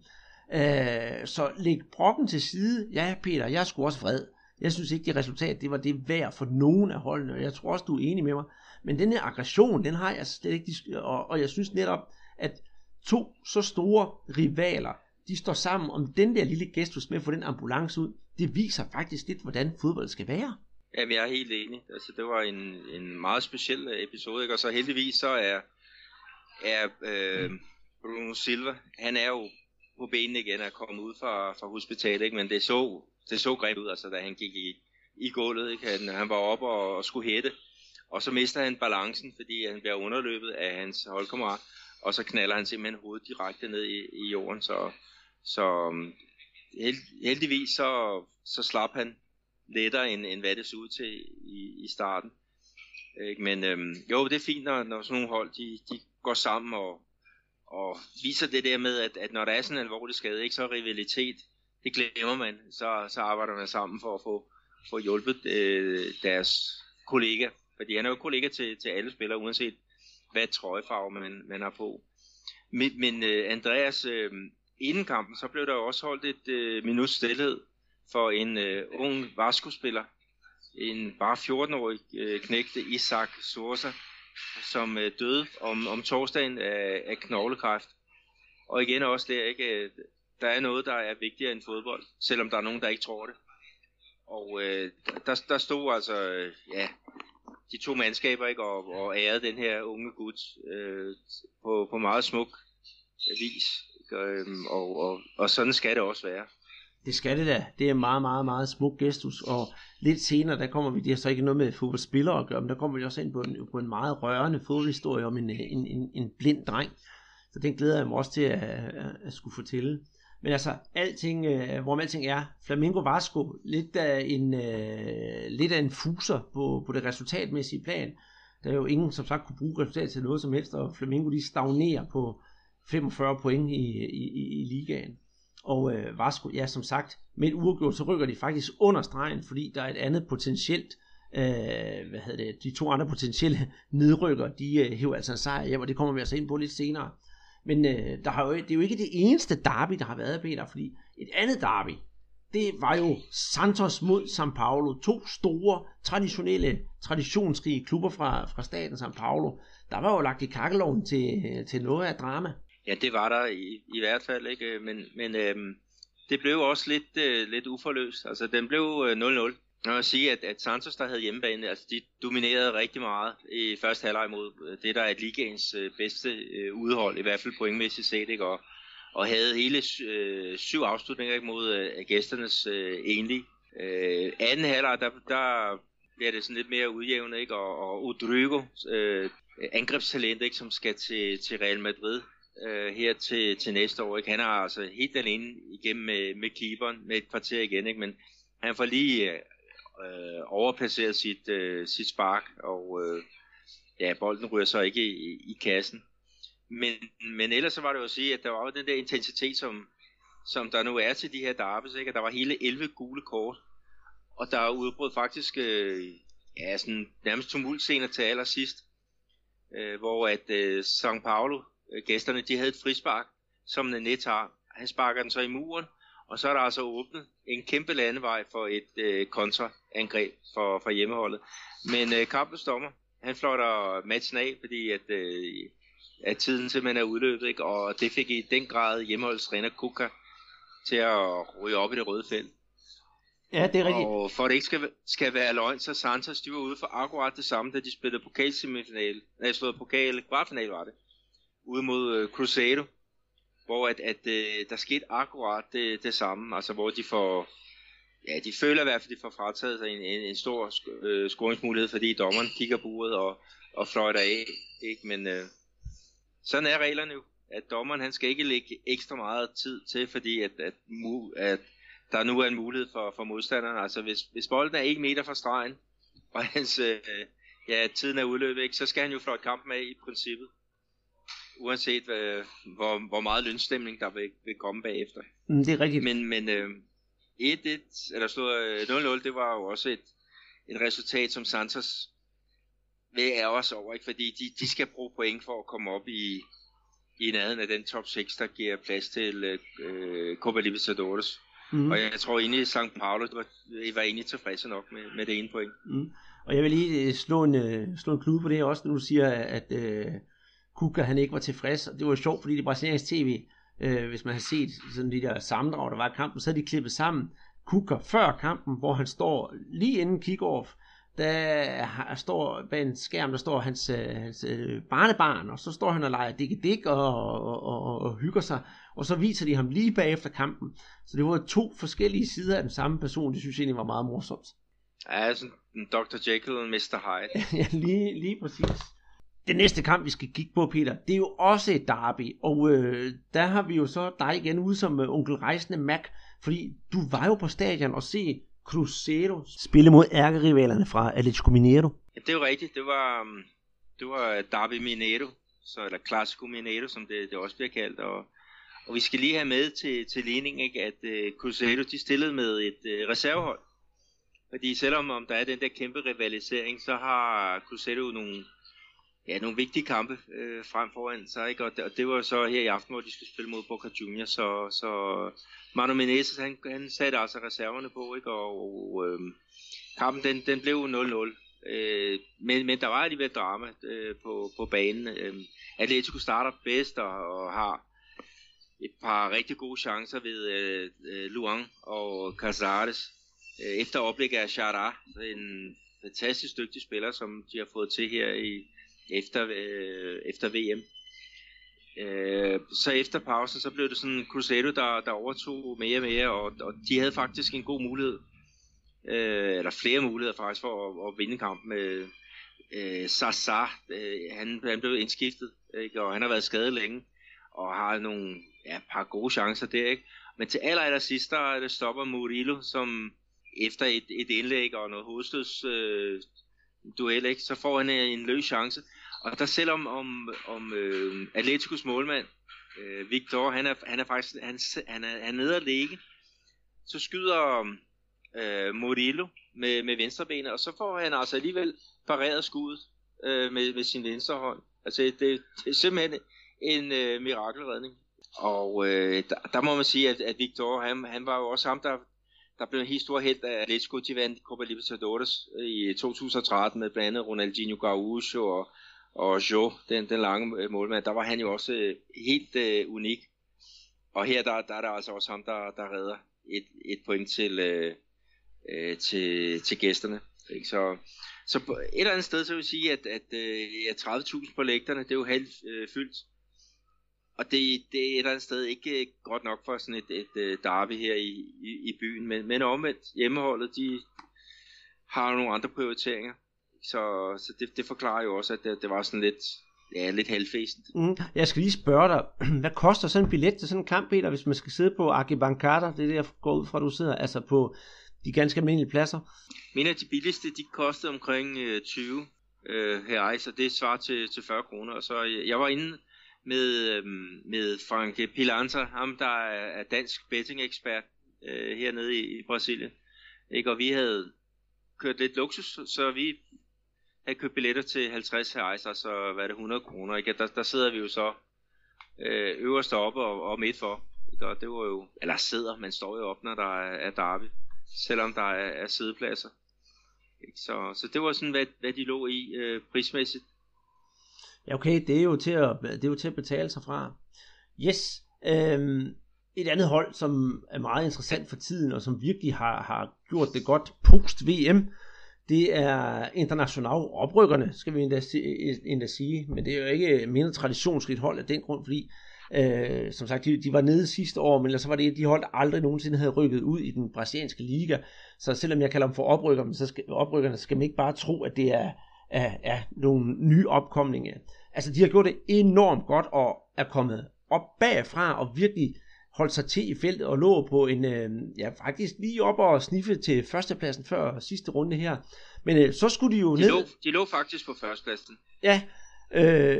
S2: Øh, så læg brokken til side. Ja, Peter, jeg er sgu også vred. Jeg synes ikke, det resultat, det var det værd for nogen af holdene, og jeg tror også, du er enig med mig. Men den her aggression, den har jeg slet ikke, og, og jeg synes netop, at to så store rivaler, de står sammen om den der lille gestus med at få den ambulance ud. Det viser faktisk lidt, hvordan fodbold skal være.
S3: Jamen, jeg er helt enig. Altså, det var en, en meget speciel øh, episode, ikke? og så heldigvis så er, er øh, Bruno Silva, han er jo på benene igen og kommet ud fra, fra hospitalet, ikke? men det så, det så grimt ud, altså, da han gik i, i gulvet. Ikke? Han, han var oppe og, og skulle hætte, og så mister han balancen, fordi han bliver underløbet af hans holdkammerat, og så knaller han simpelthen hovedet direkte ned i, i jorden, så, så øhm, held, heldigvis så, så slap han lettere, end, end hvad det så ud til i, i starten. Ikke? Men øhm, jo, det er fint, når, når sådan nogle hold, de, de går sammen og, og viser det der med, at, at når der er sådan en alvorlig skade, ikke, så rivalitet, det glemmer man, så, så arbejder man sammen for at få, få hjulpet øh, deres kollega, fordi han er jo kollega til, til alle spillere, uanset hvad trøjefarve man, man har på. Men, men øh, Andreas, øh, inden kampen, så blev der også holdt et øh, minut stillhed for en øh, ung Vasco-spiller, en bare 14-årig øh, knægte, Isak Sorsa, som øh, døde om, om torsdagen af, af knoglekræft. Og igen også der, ikke, øh, der er noget, der er vigtigere end fodbold, selvom der er nogen, der ikke tror det. Og øh, der, der stod altså, øh, ja, de to mandskaber ikke, og, og ærede den her unge gut øh, på, på meget smuk øh, vis. Øhm, og, og, og sådan skal det også være.
S2: Det skal det da. Det er meget, meget, meget smuk gestus. Og lidt senere, der kommer vi, det har så ikke noget med fodboldspillere at gøre, men der kommer vi også ind på en, på en meget rørende fodboldhistorie om en, en, en, en blind dreng. Så den glæder jeg mig også til at, at, at skulle fortælle. Men altså, alting, øh, hvor alting er, Flamingo Vasco, lidt af en, øh, lidt af en fuser på, på det resultatmæssige plan. Der er jo ingen, som sagt, kunne bruge resultat til noget som helst, og Flamingo de stagnerer på 45 point i, i, i, i ligaen. Og øh, Vasco, ja som sagt, med et uafgjort, så rykker de faktisk under stregen, fordi der er et andet potentielt, øh, hvad hedder det, de to andre potentielle [laughs] nedrykker, de øh, hæver altså en sejr hjem, og det kommer vi altså ind på lidt senere. Men øh, der har jo, det er jo ikke det eneste derby, der har været, Peter, fordi et andet derby, det var jo Santos mod San Paulo. To store, traditionelle, traditionsrige klubber fra, fra staten San Paulo. Der var jo lagt i kakkeloven til, øh, til noget af drama.
S3: Ja, det var der i, i hvert fald, ikke? Men, men øhm, det blev også lidt, øh, lidt uforløst. Altså, den blev øh, 0-0. Jeg vil sige, at, at Santos, der havde hjemmebane, altså de dominerede rigtig meget i første halvleg mod øh, det, der er ligaens øh, bedste øh, udhold, i hvert fald pointmæssigt set, ikke? Og, og havde hele øh, syv afslutninger ikke, mod øh, gæsternes øh, enlige. Øh, anden halvleg, der, der bliver det sådan lidt mere udjævnet, ikke? Og, og Udrygo, øh, angrebstalent, ikke, som skal til, til Real Madrid øh, her til, til næste år. Ikke? Han er altså helt alene igennem med, med keeperen med et kvarter igen, ikke? men han får lige øh, overplaceret sit, øh, sit spark, og øh, ja, bolden ryger så ikke i, i kassen. Men, men ellers så var det jo at sige, at der var jo den der intensitet, som, som der nu er til de her derbys, ikke? Og der var hele 11 gule kort, og der er udbrud faktisk øh, ja, sådan nærmest tumultscener til allersidst, øh, hvor at øh, São Paulo øh, gæsterne, de havde et frispark, som Nanette har. Han sparker den så i muren, og så er der altså åbnet en kæmpe landevej for et øh, kontraangreb for, for hjemmeholdet. Men øh, kampens dommer, han flotter matchen af, fordi at, øh, at tiden simpelthen er udløbet, ikke? og det fik i den grad hjemmeholdets træner Kuka til at ryge op i det røde felt.
S2: Ja, det er rigtigt.
S3: Og for at det ikke skal, skal være løgn, så Santos, de var ude for akkurat det samme, da de spillede pokalsemifinale. Nej, slået pokal, kvartfinale var det. Ude mod øh, uh, Crusado, Hvor at, at uh, der skete akkurat det, det samme. Altså hvor de får... Ja, de føler i hvert fald, de får frataget sig en, en, en stor uh, scoringsmulighed, fordi dommeren kigger på uret og, og fløjter af. Ikke? Men uh, sådan er reglerne jo. At dommeren han skal ikke lægge ekstra meget tid til, fordi at, at, at der nu er en mulighed for, for modstanderen. Altså hvis, hvis bolden er 1 meter fra stregen, og hans, øh, ja, tiden er udløbet, ikke, så skal han jo fløjte kampen af i princippet. Uanset hvad, hvor, hvor meget lønstemning der vil, vil komme bagefter.
S2: Mm, det er rigtigt.
S3: Men, men øh, 1-1, eller stod 0-0, det var jo også et, et resultat, som Santos vil er også over, ikke? fordi de, de skal bruge point for at komme op i, i nærheden af den top 6, der giver plads til øh, Copa Libertadores. Mm. Og jeg tror egentlig, at St. Paulo var, var egentlig tilfredse nok med, med det ene point.
S2: Mm. Og jeg vil lige øh, slå en, øh, slå en klude på det her også, når du siger, at uh, Kuka han ikke var tilfreds. Og det var sjovt, fordi det brasilianske tv, uh, hvis man har set sådan de der sammendrag, der var i kampen, så havde de klippet sammen Kuka før kampen, hvor han står lige inden kick-off, der står bag en skærm, der står hans, hans barnebarn, og så står han og leger dik dik og, og, og, og hygger sig, og så viser de ham lige bagefter kampen. Så det var to forskellige sider af den samme person, det synes jeg egentlig var meget morsomt.
S3: Ja, sådan en Dr. Jekyll og Mr. Hyde. [laughs]
S2: ja, lige, lige præcis. Det næste kamp, vi skal kigge på, Peter, det er jo også et derby, og øh, der har vi jo så dig igen ude som øh, onkel Rejsende Mac, fordi du var jo på stadion og se Cruzeiro spille mod ærkerivalerne fra Atletico Mineiro.
S3: Ja, det er jo rigtigt. Det var, um, det var øh, Derby Mineiro, så, eller Classico Mineiro, som det, det også bliver kaldt. Og, og vi skal lige have med til, til ligning, ikke, at øh, Cruzeiro de stillede med et øh, reservehold. Fordi selvom om der er den der kæmpe rivalisering, så har Cruzeiro nogle, ja, nogle vigtige kampe øh, frem foran sig. Ikke? Og, det, og det var så her i aften, hvor de skulle spille mod Boca Juniors. Så, så Manu Menezes, han, han satte altså reserverne på, ikke? og, og øh, kampen den, den blev 0-0. Øh, men, men der var alligevel drama øh, på, på banen. Øh, Atletico starter bedst og, og har et par rigtig gode chancer ved øh, øh Luang og Casares. Øh, efter oplæg af Chara, en fantastisk dygtig spiller, som de har fået til her i efter, øh, efter VM. Øh, så efter pausen, så blev det sådan Cruzeiro, der, der overtog mere og mere, og, og de havde faktisk en god mulighed, øh, eller flere muligheder faktisk, for at, at vinde kampen med øh, Sasa. Øh, han, han blev indskiftet, ikke? og han har været skadet længe, og har nogle ja, par gode chancer der, ikke? Men til aller, aller sidst, der det stopper Murillo, som efter et, et indlæg og noget hovedstøds øh, duel, ikke? så får han øh, en løs chance, og der selvom om, om øh, Atleticos målmand, øh, Victor, han er, han er faktisk han, han er, han er nede at ligge, så skyder øh, Murillo med, med venstrebenet, og så får han altså alligevel pareret skuddet øh, med, med sin venstre hånd. Altså det, det er simpelthen en øh, mirakelredning. Og øh, der, der må man sige, at, at Victor, han, han var jo også ham, der, der blev en helt stor held af Atletico. De vandt Copa Libertadores øh, i øh, 2013 med blandt andet Ronaldinho Gaúcho og og Jo, den, den lange øh, målmand, der var han jo også øh, helt øh, unik. Og her der, der er der altså også ham, der, der redder et, et point til, øh, øh, til, til gæsterne. Ikke? Så, så på et eller andet sted, så vil jeg sige, at, at øh, ja, 30.000 på lægterne, det er jo halvt øh, fyldt. Og det, det er et eller andet sted ikke øh, godt nok for sådan et, et, et øh, derby her i, i, i byen. Men, men omvendt, hjemmeholdet, de har nogle andre prioriteringer. Så, så det, det forklarer jo også, at det, det var sådan lidt, ja, lidt halvfæsent.
S2: Mm. Jeg skal lige spørge dig, [clears throat] hvad koster sådan en billet til sådan en kamp, Peter, hvis man skal sidde på Arkibankata? Det er det, jeg går ud fra, du sidder, altså på de ganske almindelige pladser.
S3: Mine af de billigste, de kostede omkring øh, 20 øh, her, så det svarer til, til 40 kroner. Og så jeg, jeg var inde med, øh, med Frank Pilanta, ham der er, er dansk betting-ekspert øh, hernede i, i Brasilien. Ikke? Og vi havde kørt lidt luksus, så vi havde købt billetter til 50 her, altså, så hvad er det, 100 kroner, ikke? Der, der sidder vi jo så øh, øverst oppe og, og midt for, ikke? og det var jo, eller sidder, man står jo op, når der er, er derby, selvom der er, er sædepladser. Ikke? Så, så det var sådan, hvad, hvad de lå i øh, prismæssigt.
S2: Ja, okay, det er, jo til at, det er jo til at betale sig fra. Yes, øhm, et andet hold, som er meget interessant for tiden, og som virkelig har, har gjort det godt post-VM, det er international oprykkerne, skal vi endda, endda sige, men det er jo ikke mindre traditionsrigt hold af den grund, fordi Øh, som sagt, de, de var nede sidste år, men så var det de hold, aldrig nogensinde havde rykket ud i den brasilianske liga. Så selvom jeg kalder dem for oprykkerne, så skal, oprykkerne, skal man ikke bare tro, at det er, er, er nogle nye opkomninger. Altså, de har gjort det enormt godt og er kommet op bagfra og virkelig holdt sig til i feltet og lå på en, øh, ja faktisk lige op og sniffe til førstepladsen før sidste runde her. Men øh, så skulle de jo
S3: de
S2: ned...
S3: Lå, de lå faktisk på førstepladsen.
S2: Ja, øh,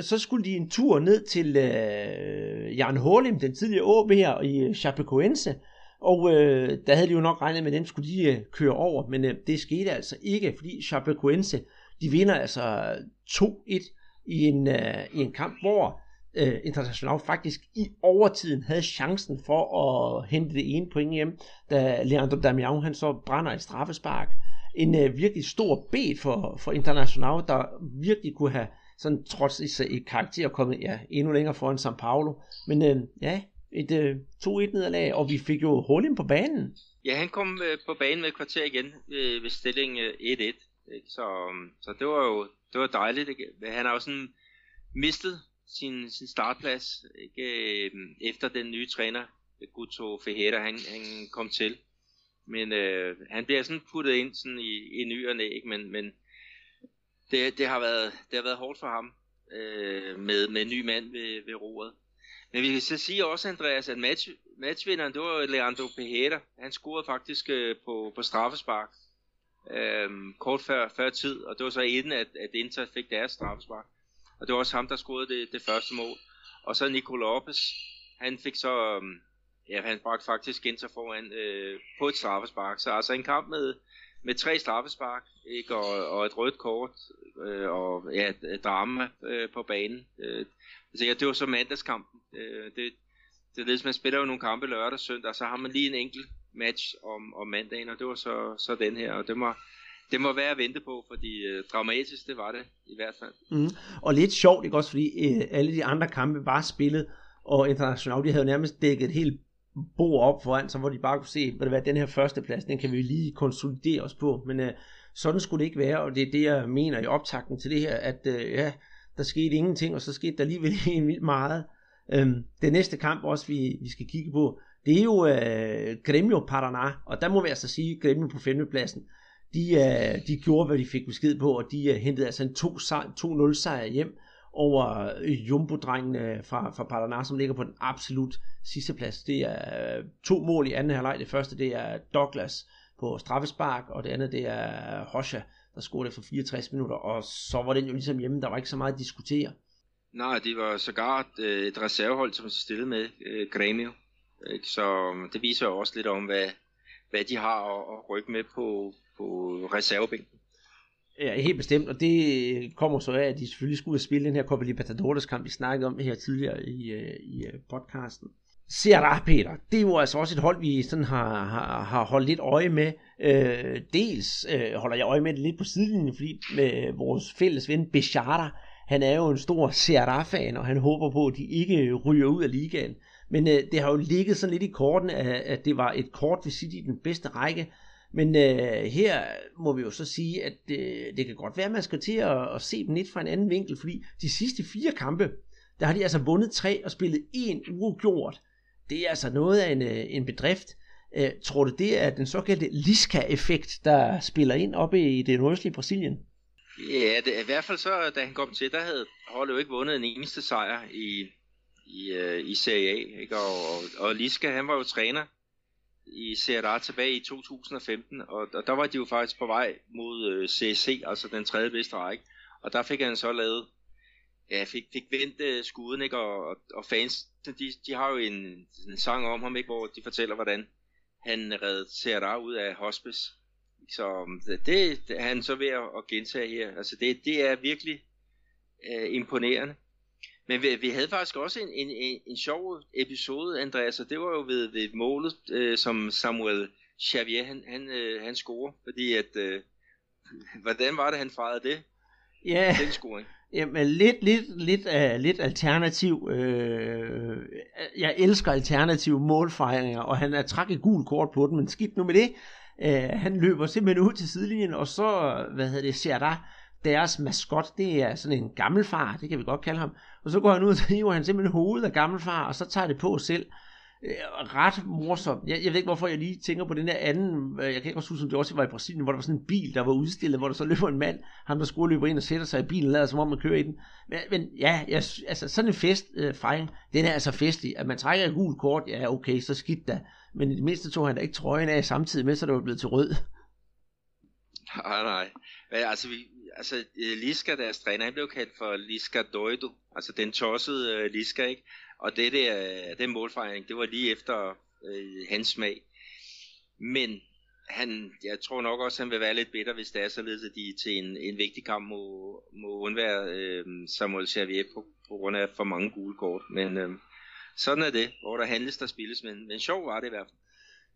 S2: så skulle de en tur ned til øh, Jan Hålim, den tidligere OB her i Chapecoense, og øh, der havde de jo nok regnet med, at dem skulle de øh, køre over, men øh, det skete altså ikke, fordi Chapecoense, de vinder altså 2-1 i en, øh, i en kamp, hvor øh, International faktisk i overtiden havde chancen for at hente det ene point hjem, da Leandro Damião han så brænder et straffespark. En øh, virkelig stor bed for, for International, der virkelig kunne have sådan trods i, i karakter kommet ja, endnu længere foran São Paulo. Men øh, ja, et øh, 2-1 nederlag, og vi fik jo hul ind på banen.
S3: Ja, han kom øh, på banen med et kvarter igen øh, ved stilling øh, 1-1. Så, så det var jo det var dejligt. Ikke? Han har jo sådan mistet sin, sin startplads ikke, øhm, efter den nye træner, Guto Fejera, han, han kom til. Men øh, han bliver sådan puttet ind sådan i, i ny og næ, ikke? men, men det, det, har været, det har været hårdt for ham øh, med, med en ny mand ved, ved roret. Men vi kan så sige også, Andreas, at match, matchvinderen, det var Leandro Pejeda. Han scorede faktisk øh, på, på straffespark øh, kort før, før tid, og det var så inden, at, at Inter fik deres straffespark. Og det var også ham, der scorede det, det første mål. Og så Nico Lopez, han fik så, øhm, ja, han bragte faktisk Inter foran øh, på et straffespark. Så altså en kamp med, med tre straffespark, ikke? Og, og et rødt kort, øh, og ja, et drama øh, på banen. Øh, altså, ja, det var så mandagskampen. Øh, det, det er det, man spiller jo nogle kampe lørdag og søndag, så har man lige en enkelt match om, om mandagen, og det var så, så den her, og det var, det må være at vente på, fordi øh, dramatisk det var det i hvert fald.
S2: Mm. Og lidt sjovt, ikke også, fordi øh, alle de andre kampe var spillet, og International, de havde nærmest dækket et helt bord op foran, så hvor de bare kunne se, hvad det var, den her førsteplads, den kan vi lige konsolidere os på, men øh, sådan skulle det ikke være, og det er det, jeg mener i optakten til det her, at øh, ja, der skete ingenting, og så skete der alligevel [laughs] helt vildt meget. Øhm, det næste kamp også, vi, vi skal kigge på, det er jo øh, Gremio Paraná, og der må vi altså sige, Gremio på femtepladsen, de, øh, de gjorde, hvad de fik besked på, og de øh, hentede altså en 2-0 sejr hjem over øh, Jumbo-drengene øh, fra, fra Paraná, som ligger på den absolut sidste plads. Det er øh, to mål i anden halvleg. Det første, det er Douglas på straffespark, og det andet, det er Hosha, der scorede for 64 minutter, og så var den jo ligesom hjemme, der var ikke så meget at diskutere.
S3: Nej, det var sågar et, øh, et reservehold, som stillede med øh, Gremio. Så det viser jo også lidt om, hvad, hvad de har at, at rykke med på, på reservebænken.
S2: Ja, helt bestemt, og det kommer så af, at de selvfølgelig skulle spille den her Copa Libertadores kamp, vi snakkede om her tidligere i, øh, i øh, podcasten. Serra, Peter, det er jo altså også et hold, vi sådan har, har, har holdt lidt øje med. Øh, dels øh, holder jeg øje med det lidt på sidelinjen, fordi med vores fælles ven Bechara, han er jo en stor Serra-fan, og han håber på, at de ikke ryger ud af ligaen. Men øh, det har jo ligget sådan lidt i korten, at, at det var et kort visit i den bedste række. Men øh, her må vi jo så sige, at øh, det kan godt være, at man skal til at, at se dem lidt fra en anden vinkel, fordi de sidste fire kampe, der har de altså vundet tre og spillet en uafgjort. Det er altså noget af en, øh, en bedrift. Øh, tror du, det er den såkaldte Lisca-effekt, der spiller ind oppe i det nordøstlige Brasilien?
S3: Ja, det, i hvert fald så, da han kom til, der havde holdet jo ikke vundet en eneste sejr i, i, øh, i Serie A. Ikke? Og, og, og Liska, han var jo træner i Serie A tilbage i 2015, og, og der var de jo faktisk på vej mod øh, CSC, altså den tredje bedste række. Og der fik han så lavet, ja, fik, fik vendt uh, skuden, ikke? Og, og, og fans, de, de har jo en, en sang om ham, ikke? hvor de fortæller, hvordan han redde Serie A ud af hospice. Så um, det, det er han så ved at gentage her. Altså det, det er virkelig øh, imponerende. Men vi, vi havde faktisk også en, en, en, en sjov episode, Andreas, og det var jo ved, ved målet, øh, som Samuel Xavier, han, han, øh, han scorer, fordi at, øh, [laughs] hvordan var det, han fejrede det?
S2: Ja,
S3: den scoring.
S2: Jamen, lidt, lidt, lidt, uh, lidt alternativ. Uh, jeg elsker alternative målfejringer, og han er træk et gul kort på den, men skidt nu med det. Uh, han løber simpelthen ud til sidelinjen, og så, hvad hedder det, ser der deres maskot, det er sådan en gammelfar, det kan vi godt kalde ham. Og så går han ud, og hiver han simpelthen hovedet af gammelfar, og så tager det på selv. Øh, ret morsomt. Jeg, jeg ved ikke, hvorfor jeg lige tænker på den der anden, øh, jeg kan ikke også huske, om det også var i Brasilien, hvor der var sådan en bil, der var udstillet, hvor der så løber en mand, han der skulle løbe ind og sætter sig i bilen, lader som om man kører i den. Men, men ja, jeg, altså sådan en fest, øh, fejring, den er altså festlig. At man trækker et gult kort, ja okay, så skidt da. Men i det mindste tog han da ikke trøjen af samtidig med, så det var blevet til rød.
S3: Nej, nej. Men altså, vi, altså øh, Liska, deres træner, han blev kaldt for Liska Doido, altså den tossede øh, Liska, ikke? Og det der, øh, den målfejring, det var lige efter øh, hans smag. Men han, jeg tror nok også, han vil være lidt bitter, hvis det er således, at de til en, en vigtig kamp må, må undvære øh, Samuel Xavier på, på grund af for mange gule kort. Men øh, sådan er det, hvor der handles, der spilles. Men, men sjov var det i hvert fald.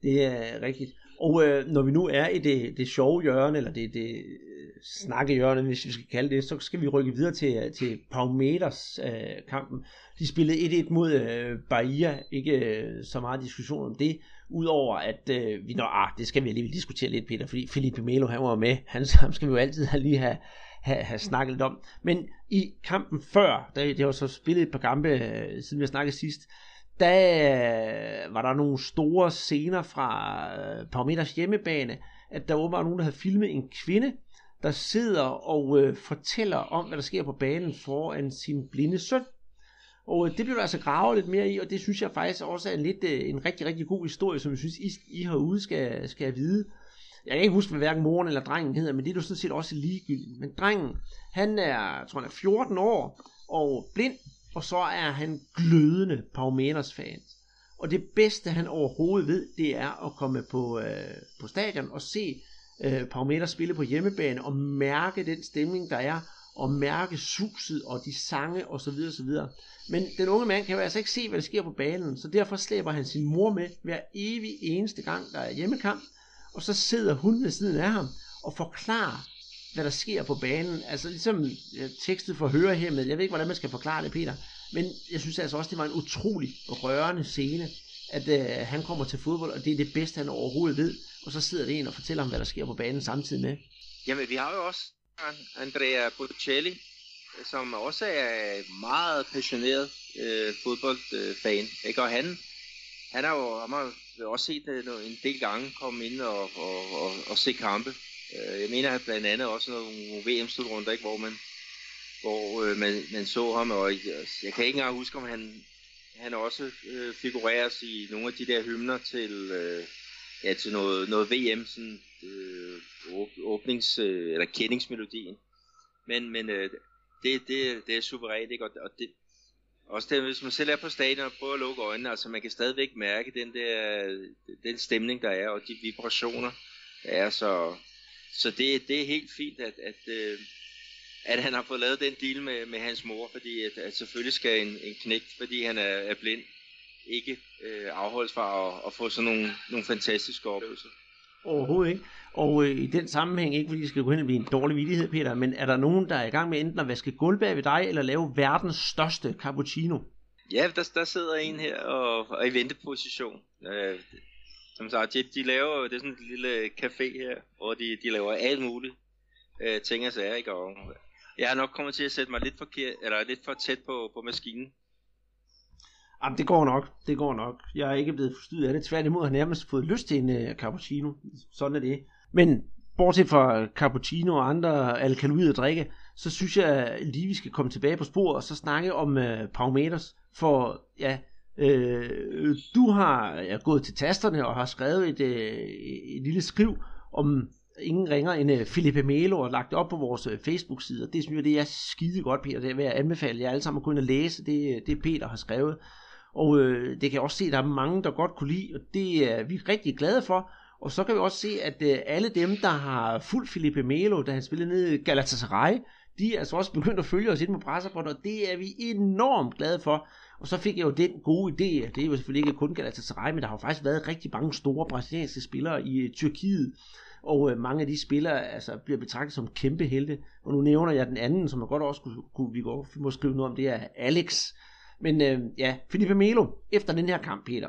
S2: Det er rigtigt. Og øh, når vi nu er i det, det sjove hjørne, eller det, det snakkehjørne, hvis vi skal kalde det, så skal vi rykke videre til, til Paumeters øh, kampen. De spillede 1-1 mod øh, Bahia, ikke øh, så meget diskussion om det, udover at øh, vi når, ah, det skal vi alligevel diskutere lidt, Peter, fordi Felipe Melo, han var med, [laughs] han, ham skal vi jo altid have lige have, have, have snakket lidt om. Men i kampen før, der, det var så spillet et par kampe, øh, siden vi har snakket sidst, der øh, var der nogle store scener fra øh, Parameters hjemmebane, at der var nogen, der havde filmet en kvinde, der sidder og øh, fortæller om, hvad der sker på banen foran sin blinde søn. Og øh, det blev der altså gravet lidt mere i, og det synes jeg faktisk også er lidt, øh, en rigtig, rigtig god historie, som jeg synes, I, I herude skal, skal vide. Jeg kan ikke huske, hvad hverken moren eller drengen hedder, men det er jo sådan set også ligegyldigt. Men drengen, han er, jeg tror han er 14 år, og blind, og så er han glødende Paumenas fan. Og det bedste, han overhovedet ved, det er at komme på, øh, på stadion og se øh, Parameter spille på hjemmebane og mærke den stemning, der er, og mærke suset og de sange osv. videre. Men den unge mand kan jo altså ikke se, hvad der sker på banen, så derfor slæber han sin mor med hver evig eneste gang, der er hjemmekamp, og så sidder hun ved siden af ham og forklarer, hvad der sker på banen. Altså ligesom ja, tekstet for hørehæmmet. Jeg ved ikke, hvordan man skal forklare det, Peter. Men jeg synes altså også, det var en utrolig rørende scene, at øh, han kommer til fodbold, og det er det bedste, han overhovedet ved. Og så sidder det en og fortæller ham, hvad der sker på banen samtidig med.
S3: Jamen, vi har jo også Andrea Bocelli, som også er meget passioneret øh, fodboldfan. Ikke? Og han, han har jo han har også set øh, en del gange komme ind og, og, og, og se kampe. Øh, jeg mener at blandt andet også nogle VM-slutrunder, ikke, hvor man hvor øh, man, man så ham, og jeg, jeg kan ikke engang huske, om han, han også øh, figureres i nogle af de der hymner til, øh, ja, til noget, noget VM, sådan, øh, åbnings- øh, eller kendingsmelodien. Men, men øh, det, det, det er suverænt, ikke? Og, og det, også det, hvis man selv er på stadion og prøver at lukke øjnene, altså man kan stadigvæk mærke den der, den stemning, der er, og de vibrationer, der er, så, så det, det er helt fint, at, at, øh, at han har fået lavet den deal med, med hans mor, fordi at, at selvfølgelig skal en, en knægt, fordi han er, er blind, ikke øh, afholdes fra at, at få sådan nogle, nogle fantastiske oplevelser.
S2: Overhovedet ikke. Og øh, i den sammenhæng, ikke fordi det skal gå hen og blive en dårlig vidighed, Peter, men er der nogen, der er i gang med enten at vaske gulv bag ved dig, eller lave verdens største cappuccino?
S3: Ja, der, der sidder en her og, og i venteposition. Øh, som sagt, de, de laver, det er sådan en lille café her, hvor de, de laver alt muligt øh, ting og sager, ikke? Og jeg har nok kommet til at sætte mig lidt, forkert, eller lidt for tæt på, på maskinen.
S2: Jamen, det går nok. Det går nok. Jeg er ikke blevet forstyrret af det. Tværtimod har jeg nærmest fået lyst til en uh, cappuccino. Sådan er det. Men bortset fra cappuccino og andre alkaloide drikke, så synes jeg lige, vi skal komme tilbage på sporet og så snakke om øh, uh, Paumeters. For ja, øh, du har ja, gået til tasterne og har skrevet et, uh, et lille skriv om ingen ringer end uh, Felipe Melo og lagt det op på vores uh, Facebook-side. Det synes jeg, det er skide godt, Peter. Det vil jeg anbefale jer alle sammen at gå ind og læse. Det, det Peter har skrevet. Og øh, det kan jeg også se, at der er mange, der godt kunne lide, og det er vi rigtig glade for. Og så kan vi også se, at øh, alle dem, der har fulgt Felipe Melo, da han spillede ned i Galatasaray, de er altså også begyndt at følge os ind på Brasserbrønd, og det er vi enormt glade for. Og så fik jeg jo den gode idé, det er jo selvfølgelig ikke kun Galatasaray, men der har jo faktisk været rigtig mange store brasilianske spillere i øh, Tyrkiet. og øh, mange af de spillere altså, bliver betragtet som kæmpe helte. Og nu nævner jeg den anden, som jeg godt også kunne, kunne vi godt må skrive noget om, det er Alex. Men øh, ja, Felipe Melo, efter den her kamp, Peter,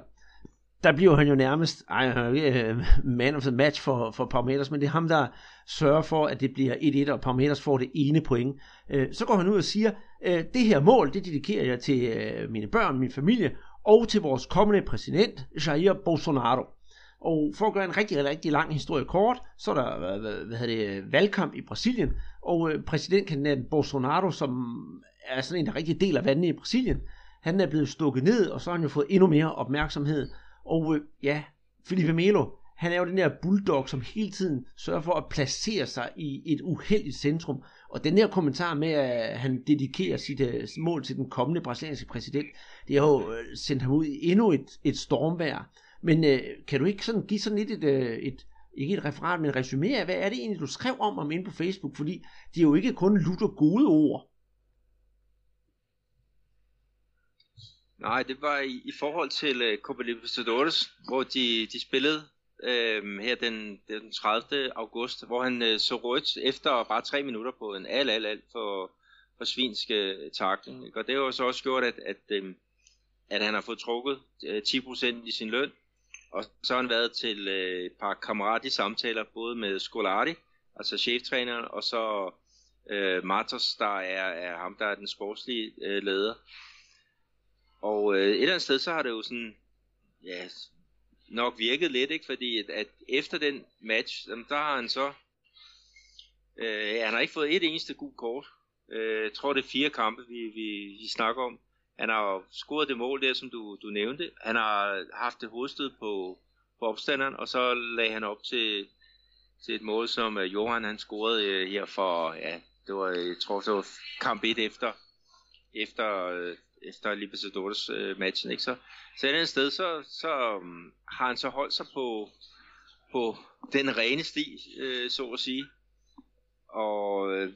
S2: der bliver han jo nærmest ej, øh, man of the match for, for Palmeiras, men det er ham, der sørger for, at det bliver 1-1, og Palmeiras får det ene point. Øh, så går han ud og siger, øh, det her mål, det dedikerer jeg til øh, mine børn, min familie, og til vores kommende præsident, Jair Bolsonaro. Og for at gøre en rigtig, rigtig lang historie kort, så er der hvad, hvad hedder det, valgkamp i Brasilien, og øh, præsidentkandidaten Bolsonaro, som er sådan en, der rigtig deler vandene i Brasilien, han er blevet stukket ned, og så har han jo fået endnu mere opmærksomhed. Og øh, ja, Felipe Melo, han er jo den der bulldog, som hele tiden sørger for at placere sig i et uheldigt centrum. Og den her kommentar med, at han dedikerer sit øh, mål til den kommende brasilianske præsident, det har jo øh, sendt ham ud i endnu et, et stormvær. Men øh, kan du ikke sådan give sådan lidt et, øh, et, ikke et referat, men et resumé af, hvad er det egentlig, du skrev om ham inde på Facebook? Fordi det er jo ikke kun lutter gode ord.
S3: Nej, det var i, i forhold til uh, Copa Libertadores, hvor de, de spillede uh, her den, den 30. august, hvor han uh, så rødt efter bare tre minutter på en al al al for, for svinsk uh, takling. Og det har jo så også gjort, at, at, uh, at han har fået trukket uh, 10% i sin løn, og så har han været til uh, et par kammeratlige samtaler, både med Scolari, altså cheftræneren, og så uh, Martos, der er, er ham, der er den sportslige uh, leder. Og øh, et eller andet sted, så har det jo sådan, ja, nok virket lidt, ikke? Fordi at, at efter den match, jamen, der har han så, øh, han har ikke fået et eneste gul kort. Øh, jeg tror, det er fire kampe, vi, vi, vi snakker om. Han har scoret det mål der, som du, du nævnte. Han har haft det hovedstød på, på opstanderen, og så lagde han op til, til et mål, som uh, Johan han scorede uh, her for, ja, det var, jeg tror, det var kamp 1 efter, efter uh, efter Libertadores øh, matchen, ikke? Så, så et andet sted, så, så um, har han så holdt sig på, på den rene sti, øh, så at sige, og øh,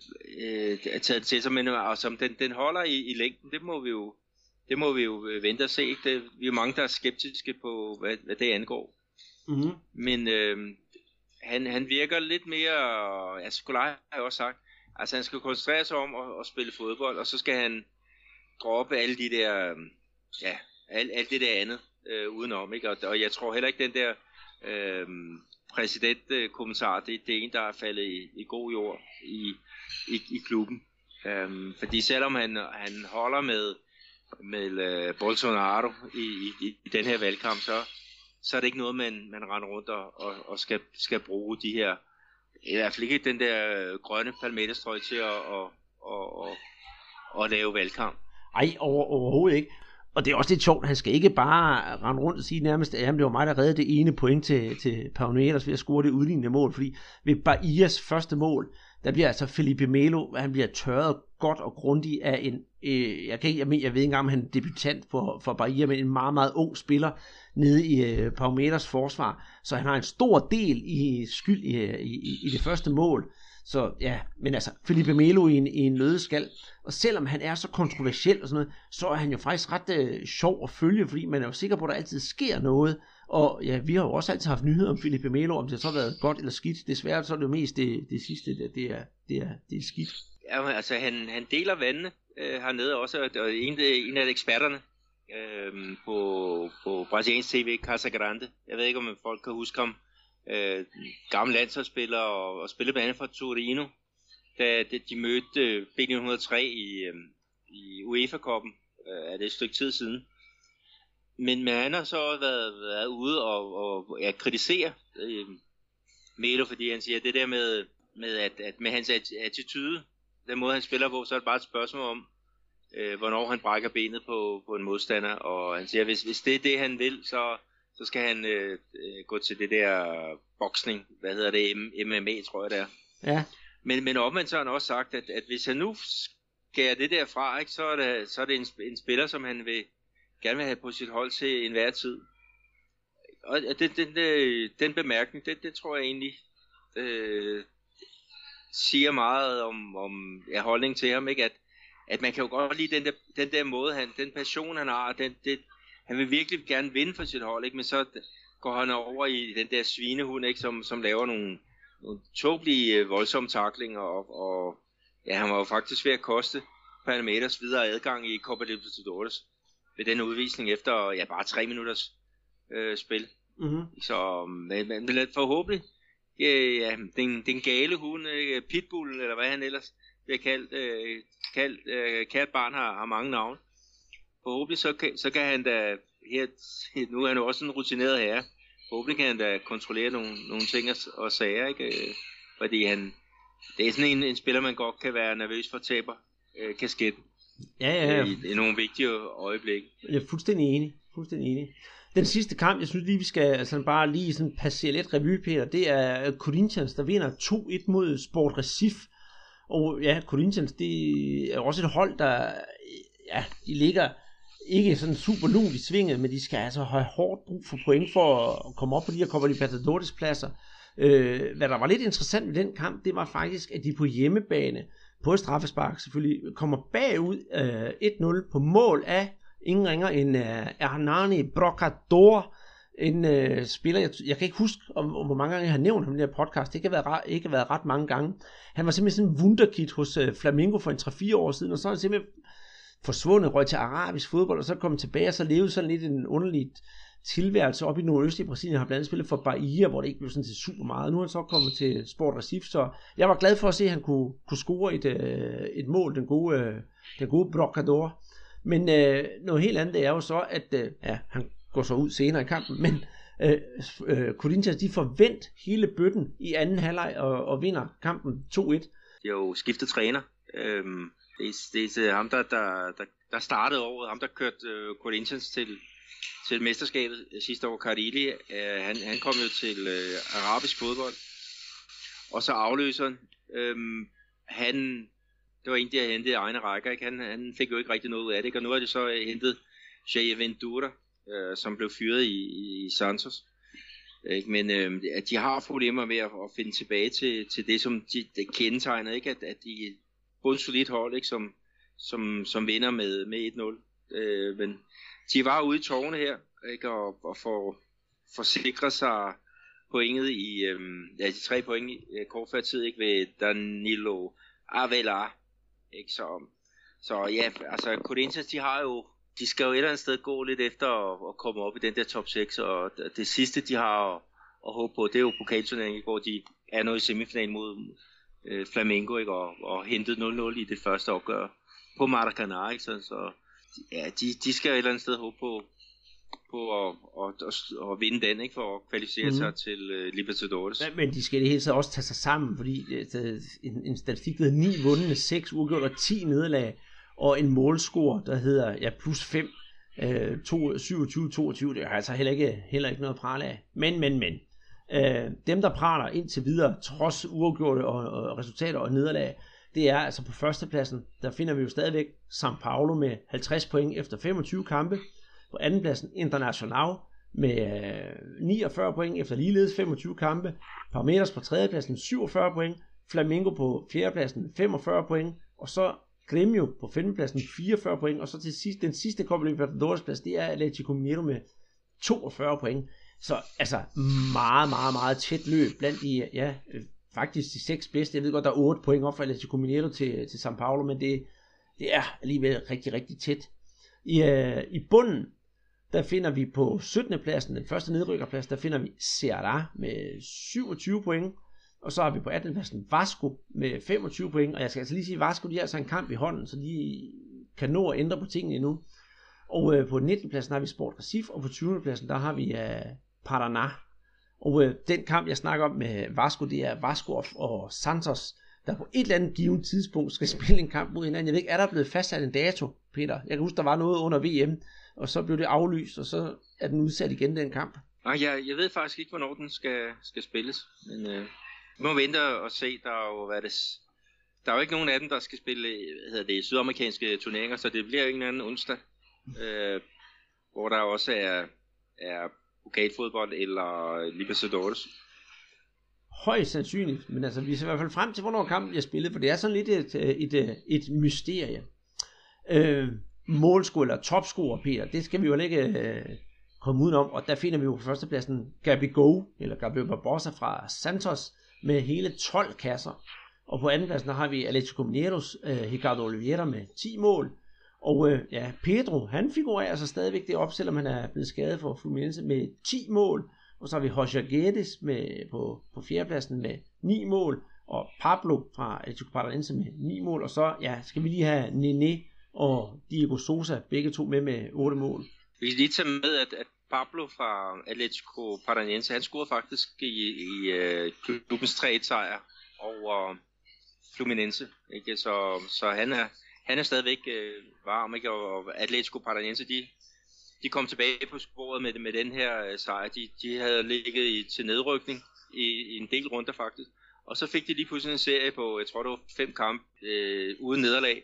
S3: taget det til sig, men og som den, den holder i, i længden, det må vi jo, det må vi jo øh, vente og se. Det, vi er mange, der er skeptiske på, hvad, hvad det angår. Mm-hmm. Men øh, han, han virker lidt mere, altså Skolaj har jeg også sagt, altså han skal koncentrere sig om at, at spille fodbold, og så skal han droppe alle de der, øhm, ja, alt, alt det der andet øh, udenom, ikke? Og, og jeg tror heller ikke den der øh, præsidentkommentar, det, det er en, der er faldet i, i god jord i, i, i klubben. Um, fordi selvom han, han holder med, med uh, Bolsonaro i, i, i den her valgkamp, så, så er det ikke noget, man, man render rundt og, og, og skal, skal bruge de her, i hvert fald ikke den der øh, grønne palmettestrøg til at og, og, og, og lave valgkamp.
S2: Ej, over, overhovedet ikke. Og det er også lidt sjovt, han skal ikke bare rende rundt og sige nærmest, at det var mig, der reddede det ene point til, til Pauneras ved at score det udlignende mål, fordi ved Bahias første mål, der bliver altså Felipe Melo, han bliver tørret godt og grundigt af en, øh, jeg, kan ikke, jeg, mener, jeg ved ikke engang, om han er debutant for, for Bahia, men en meget, meget ung spiller nede i øh, Paumeras forsvar, så han har en stor del i skyld i, øh, i, i det første mål. Så ja, men altså, Felipe Melo i en, i en nødeskal. Og selvom han er så kontroversiel og sådan noget, så er han jo faktisk ret øh, sjov at følge, fordi man er jo sikker på, at der altid sker noget. Og ja, vi har jo også altid haft nyheder om Felipe Melo, om det så har været godt eller skidt. Desværre så er det jo mest det, det sidste, det, det, er, det, er, det er skidt.
S3: Ja, altså han, han deler vandene øh, hernede også, og en, en af eksperterne øh, på, på brasiliansk tv, Casagrande. Jeg ved ikke, om folk kan huske ham øh, gamle landsholdsspiller og, og spillede blandt andet for Torino, da, da de mødte B903 i, øh, i UEFA-koppen, øh, er det et stykke tid siden. Men, men han har så været, været ude og, og ja, kritisere øh, Melo, fordi han siger, at det der med, med, at, at med hans attitude, den måde han spiller på, så er det bare et spørgsmål om, øh, hvornår han brækker benet på, på en modstander, og han siger, at hvis, hvis det er det, han vil, så, så skal han øh, øh, gå til det der boksning, hvad hedder det, MMA tror jeg det er.
S2: Ja.
S3: Men, men omvendt så har han også sagt, at, at hvis han nu skærer det der fra, ikke, så, er det, så er det en, en spiller, som han vil gerne vil have på sit hold til enhver tid. Og den, den, den, den bemærkning, det, det tror jeg egentlig øh, siger meget om, om ja, holdning til ham, ikke? At, at man kan jo godt lide den der, den der måde, han, den passion han har, den, det, han vil virkelig gerne vinde for sit hold, ikke? men så går han over i den der svinehund, ikke? Som, som laver nogle, nogle tåbelige øh, voldsomme taklinger, og, og ja, han var jo faktisk ved at koste Panamedas videre adgang i Copa Libertadores ved den udvisning efter ja, bare tre minutters øh, spil. Mm-hmm. Så men, men, men forhåbentlig, ja, ja, den, den gale hund, øh, Pitbull, eller hvad han ellers bliver kaldt, øh, kaldt øh, kært barn har, har mange navne. Forhåbentlig så kan, så kan han da, her, nu er han jo også en rutineret herre, forhåbentlig kan han da kontrollere nogle, nogle ting og, og sager, ikke? Øh, fordi han, det er sådan en, en spiller, man godt kan være nervøs for taber øh, kasketten.
S2: Ja, ja, ja.
S3: I, i nogle vigtige øjeblikke.
S2: Jeg er fuldstændig enig. Fuldstændig enig. Den sidste kamp, jeg synes lige, vi skal altså bare lige sådan passere lidt revy, Peter, det er Corinthians, der vinder 2-1 mod Sport Recif. Og ja, Corinthians, det er også et hold, der ja, de ligger ikke sådan super lunt i svinget, men de skal altså have hårdt brug for point for at komme op på de her Copa Libertadores pladser. Øh, hvad der var lidt interessant ved den kamp, det var faktisk, at de på hjemmebane, på straffespark selvfølgelig, kommer bagud øh, 1-0 på mål af ingen ringer end øh, Hernani Brocador, en øh, spiller, jeg, jeg kan ikke huske, om, om hvor mange gange jeg har nævnt ham i den her podcast, det kan have været, ikke været ret mange gange. Han var simpelthen sådan en wunderkid hos øh, Flamingo for en 3-4 år siden, og så er han simpelthen forsvundet, røg til arabisk fodbold, og så kom tilbage, og så levede sådan lidt en underlig tilværelse op i nordøst i Brasilien, har blandt andet spillet for Bahia, hvor det ikke blev sådan til super meget. Nu er han så kommet til Sport Recife, så jeg var glad for at se, at han kunne, kunne score et, øh, et mål, den gode, øh, den gode Brocador. Men øh, noget helt andet er jo så, at øh, ja, han går så ud senere i kampen, men øh, øh, Corinthians de forvent hele bøtten i anden halvleg og, og vinder kampen 2-1.
S3: Jo skiftet træner. Øhm, det, er, det er ham, der, der, der, der startede året, ham der kørte øh, Corinthians til, til mesterskabet sidste år, Carrilli. Øh, han, han kom jo til øh, arabisk fodbold. Og så afløseren, øh, han det var en, der hentede egne rækker. Ikke? Han, han fik jo ikke rigtig noget ud af det, ikke? og nu er det så øh, hentet Jay Ventura, øh, som blev fyret i, i Santos. Ikke? Men øh, at de har problemer med at, at finde tilbage til, til det, som de, det kendetegner, ikke? At, at de bundsolidt hold, ikke? Som, som, som vinder med, med 1-0. Øh, men de var ude i tårne her, ikke? og, og får forsikre sig pointet i, øh, ja, de tre point i øh, kort før tid, ikke? ved Danilo Avela, ikke? Så, så ja, altså Corinthians, de har jo, de skal jo et eller andet sted gå lidt efter at, at komme op i den der top 6, og det, det sidste, de har at, at håbe på, det er jo pokalturneringen, hvor de er nået i semifinalen mod øh, Flamengo, ikke? Og, og hentet 0-0 i det første opgør på Maracanã, ikke? Så, så ja, de, de skal et eller andet sted håbe på, på at, at, at, at vinde den, ikke, for at kvalificere mm. sig til uh, Libertadores.
S2: Men, men de skal i det hele taget også tage sig sammen, fordi det, en, en statistik, der hedder 9 vundne, 6 uafgjort og 10 nederlag, og en målscore, der hedder ja, plus 5, øh, 27-22, det er altså heller ikke, heller ikke noget at prale af. Men, men, men. Øh, dem, der praler indtil videre, trods uafgjorte og, og resultater og nederlag, det er altså på førstepladsen, der finder vi jo stadigvæk São Paulo med 50 point efter 25 kampe. På andenpladsen International med øh, 49 point efter ligeledes 25 kampe. Parmeters på tredjepladsen 47 point. Flamengo på fjerdepladsen 45 point. Og så Grêmio på femtepladsen 44 point. Og så til sidst, den sidste Copa Libertadores plads, det er Atletico Mineiro med 42 point. Så altså meget, meget, meget tæt løb blandt de, ja, øh, faktisk de seks bedste. Jeg ved godt, der er otte point op for Atletico Mineiro til, til São Paulo, men det, det er alligevel rigtig, rigtig tæt. I, øh, i bunden, der finder vi på 17. pladsen, den første nedrykkerplads, der finder vi Ceará med 27 point. Og så har vi på 18. pladsen Vasco med 25 point. Og jeg skal altså lige sige, Vasco de har altså en kamp i hånden, så de kan nå at ændre på tingene endnu. Og øh, på 19. pladsen har vi Sport Recife, og på 20. pladsen der har vi øh, Paraná. Og øh, den kamp, jeg snakker om med Vasco, det er Vasco og, og Santos, der på et eller andet givet tidspunkt skal [laughs] spille en kamp mod hinanden. Jeg ved ikke, er der blevet fastsat en dato, Peter? Jeg kan huske, der var noget under VM, og så blev det aflyst, og så er den udsat igen, den kamp.
S3: Nej, jeg, jeg ved faktisk ikke, hvornår den skal, skal spilles, men øh, vi må vente og se, der er jo, hvad det, der er jo ikke nogen af dem, der skal spille hvad hedder det, sydamerikanske turneringer, så det bliver jo en anden onsdag, [laughs] øh, hvor der også er, er pokalfodbold eller øh, Libertadores.
S2: Højst sandsynligt, men altså vi ser i hvert fald frem til, hvornår kampen bliver spillet, for det er sådan lidt et, øh, et, et, et mysterie. Øh, målscorer eller topscorer, Peter, det skal vi jo ikke øh, komme udenom, og der finder vi jo på førstepladsen Gabi Go, eller Gabi Barbosa fra Santos, med hele 12 kasser. Og på andenpladsen har vi Atletico Mineiros øh, Ricardo Oliveira med 10 mål. Og øh, ja, Pedro, han figurerer altså stadigvæk det op, selvom han er blevet skadet for Fluminense med 10 mål. Og så har vi Roger Guedes med, på, på fjerdepladsen med 9 mål. Og Pablo fra Atletico Paranaense med 9 mål. Og så ja, skal vi lige have Nene og Diego Sosa, begge to med med 8 mål.
S3: Vi kan lige tage med, at, at Pablo fra Atletico Paranaense, han scorede faktisk i, i uh, klubbens 3 sejr over Fluminense. Ikke? Så, så han er, han er stadigvæk øh, varm, ikke? og Atletico Paranaense, de, de kom tilbage på sporet med, med den her øh, sejr. De, de havde ligget i, til nedrykning i, i en del runder faktisk. Og så fik de lige pludselig en serie på, jeg tror det var fem kampe øh, uden nederlag.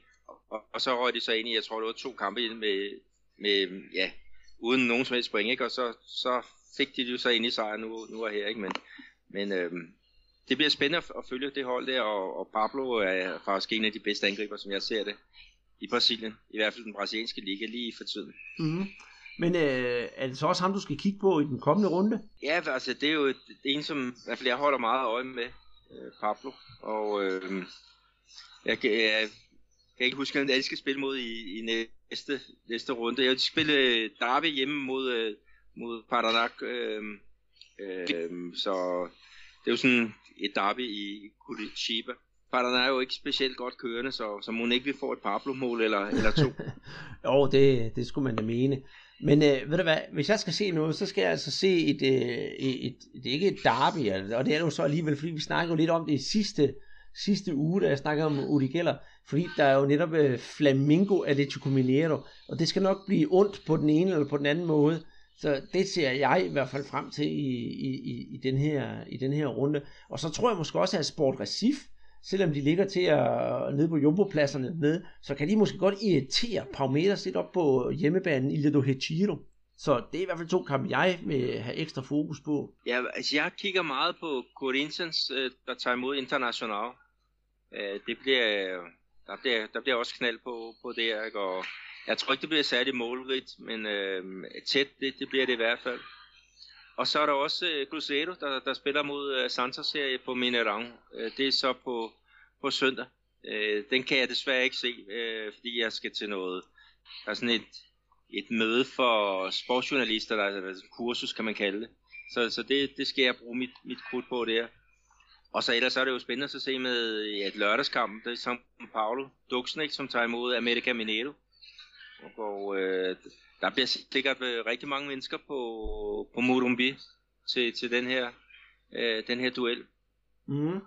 S3: Og, og så røg de så ind i, jeg tror det var to kampe med, med ja, uden nogen som helst point, ikke? og så, så fik de jo så ind i sejren nu, nu er her, ikke? men, men øh, det bliver spændende at følge det hold der, og, og Pablo er faktisk en af de bedste angriber, som jeg ser det i Brasilien. I hvert fald den brasilianske liga lige for tiden.
S2: Mm-hmm. Men øh, er det så også ham, du skal kigge på i den kommende runde?
S3: Ja, altså det er jo et, en, som i hvert fald jeg holder meget øje med, øh, Pablo. Og øh, jeg, jeg, kan ikke huske, at jeg skal spille mod i, i næste, næste runde. Jeg vil spille Derby hjemme mod, øh, mod Paranak. Øh, øh, så det er jo sådan et derby i Curitiba. Paraná er jo ikke specielt godt kørende, så, så må ikke vi få et Pablo-mål eller, eller to. [laughs]
S2: jo, det, det skulle man da mene. Men øh, ved du hvad, hvis jeg skal se noget, så skal jeg altså se et, øh, et, et det er ikke et derby, og det er jo så alligevel, fordi vi snakkede jo lidt om det i sidste, sidste uge, da jeg snakkede om Uri Geller, fordi der er jo netop øh, Flamingo Atletico Mineiro, og det skal nok blive ondt på den ene eller på den anden måde. Så det ser jeg i hvert fald frem til i, i, i, i, den, her, i den her runde. Og så tror jeg måske også, at Sport Recif, selvom de ligger til at nede på jumbopladserne nede, med, så kan de måske godt irritere Palmeiras lidt op på hjemmebanen i Lido Hechiro. Så det er i hvert fald to kampe, jeg vil have ekstra fokus på.
S3: Ja, altså jeg kigger meget på Corinthians, øh, der tager imod International. Øh, det bliver, øh, der, bliver, der bliver også knald på, på det, ikke? og jeg tror ikke, det bliver særlig målrigt, men øh, tæt, det, det bliver det i hvert fald. Og så er der også øh, Cruzeiro, der, der spiller mod øh, Santos-serie på Minerang. Øh, det er så på, på søndag. Øh, den kan jeg desværre ikke se, øh, fordi jeg skal til noget. Der er sådan et, et møde for sportsjournalister, der er et kursus, kan man kalde det. Så, så det, det skal jeg bruge mit, mit krudt på der. Og så ellers så er det jo spændende at se med ja, et lørdagskamp. Det er som Paulo Duxnik, som tager imod America Mineiro. Og øh, der bliver sikkert øh, rigtig mange mennesker på, på Morumbi til, til den her, øh, den her duel.
S2: Mm.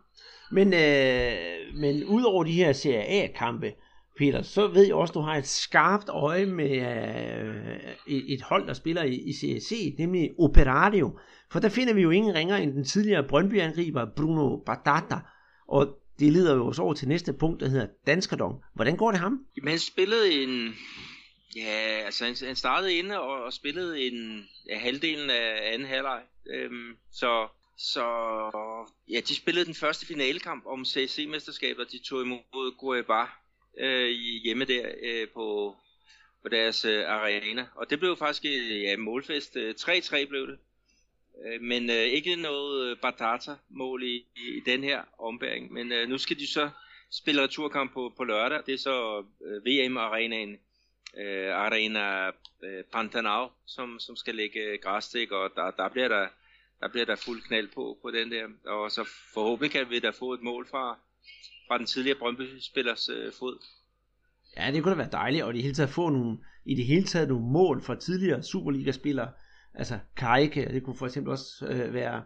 S2: Men, øh, men udover de her Serie A-kampe, Peter, så ved jeg også, at du har et skarpt øje med øh, et, hold, der spiller i, i CSC, nemlig Operario. For der finder vi jo ingen ringer end den tidligere Brøndby-angriber Bruno Badata. Og det leder jo også over til næste punkt, der hedder Danskerdong. Hvordan går det ham?
S3: Jamen, han spillede en, Ja, altså han, han startede inde og, og spillede en ja, halvdelen af anden halvleg. Øhm, så, så ja, de spillede den første finalekamp om CSC-mesterskabet, de tog imod Gueva øh, hjemme der øh, på, på deres øh, arena. Og det blev faktisk øh, ja, målfest. Øh, 3-3 blev det. Øh, men øh, ikke noget øh, Batata-mål i, i, i den her ombæring. Men øh, nu skal de så spille returkamp på, på lørdag. Det er så øh, VM-arenaen øh, Arena øh, Pantanal, som, som skal lægge græstik, og der, der bliver der der bliver der fuld knald på, på den der. Og så forhåbentlig kan vi da få et mål fra, fra den tidligere Brøndby-spillers øh, fod.
S2: Ja, det kunne da være dejligt, og i det hele taget få nogle, i det hele taget nogle mål fra tidligere Superliga-spillere. Altså Kajke, det kunne for eksempel også øh, være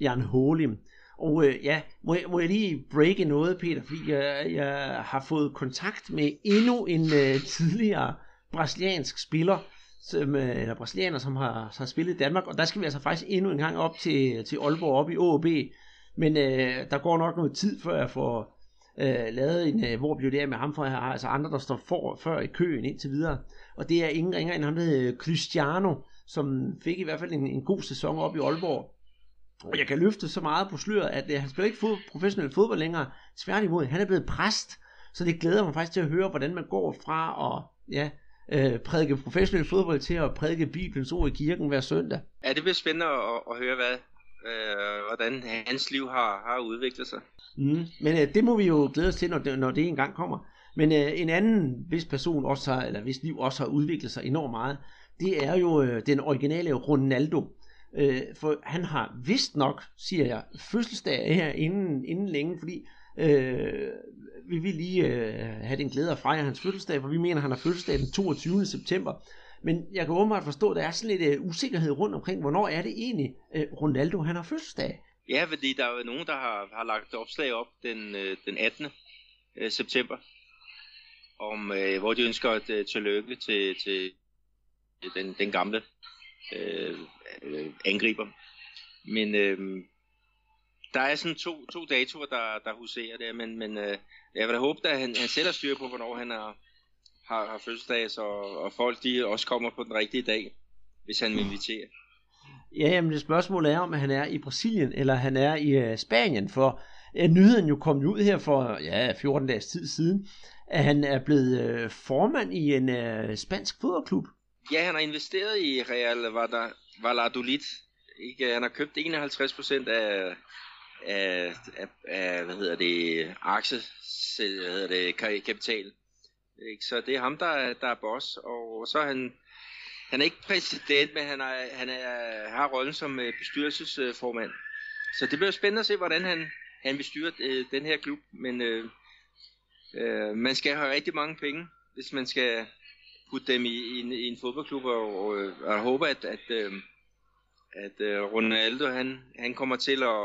S2: Jan Holim. Og øh, ja, må jeg, må jeg lige breake noget, Peter, fordi jeg, jeg har fået kontakt med endnu en øh, tidligere brasiliansk spiller, som, øh, eller brasilianer, som har, har spillet i Danmark, og der skal vi altså faktisk endnu en gang op til, til Aalborg, op i AAB. men øh, der går nok noget tid, før jeg får øh, lavet en, øh, hvor bliver det af med ham, for jeg har altså andre, der står for, før i køen indtil videre, og det er ingen ringer end ham, der hedder Cristiano, som fik i hvert fald en, en god sæson op i Aalborg, jeg kan løfte så meget på sløret, at øh, han spiller ikke fod, professionel fodbold længere. Tværtimod, han er blevet præst. Så det glæder mig faktisk til at høre, hvordan man går fra at ja, øh, prædike professionel fodbold til at prædike Bibelens ord i kirken hver søndag.
S3: Ja, det bliver spændende at, at høre, hvad, øh, hvordan hans liv har, har udviklet sig.
S2: Mm. Men øh, det må vi jo glæde os til, når det, når det engang kommer. Men øh, en anden, hvis person også har, eller hvis liv også har udviklet sig enormt meget, det er jo øh, den originale Ronaldo. Øh, for han har vist nok, siger jeg, fødselsdag her inden, inden længe, fordi øh, vi vil lige øh, have den glæde at fejre hans fødselsdag, for vi mener, han har fødselsdag den 22. september. Men jeg kan åbenbart forstå, at der er sådan lidt øh, usikkerhed rundt omkring, hvornår er det egentlig, øh, Ronaldo han har fødselsdag?
S3: Ja, fordi der er jo nogen, der har, har lagt opslag op den, øh, den 18. Øh, september, om, øh, hvor de ønsker et øh, tillykke til, til den, den gamle øh, uh, angriber. Men øh, der er sådan to, to datoer, der, der huserer der, men, men øh, jeg vil da håbe, at han, han har styr på, hvornår han har, har, har fødselsdag, så, og folk de også kommer på den rigtige dag, hvis han vil invitere.
S2: Ja, jamen det spørgsmål er, om han er i Brasilien, eller han er i uh, Spanien, for uh, nyheden jo kom ud her for ja, 14 dages tid siden, at han er blevet uh, formand i en uh, spansk fodboldklub.
S3: Ja, han har investeret i Real Valladolid. Ikke? Han har købt 51% af, af, af, af, hvad hedder det, aktie, hvad hedder det, kapital. Ikke? Så det er ham, der der er boss, og så er han, han er ikke præsident, men han, er, han er, har rollen som øh, bestyrelsesformand. Så det bliver spændende at se, hvordan han, han vil styre øh, den her klub, men øh, øh, man skal have rigtig mange penge, hvis man skal putte dem i, i, en, i en fodboldklub, og, og, og jeg håber, at, at, øh, at øh, Ronaldo han, han kommer til at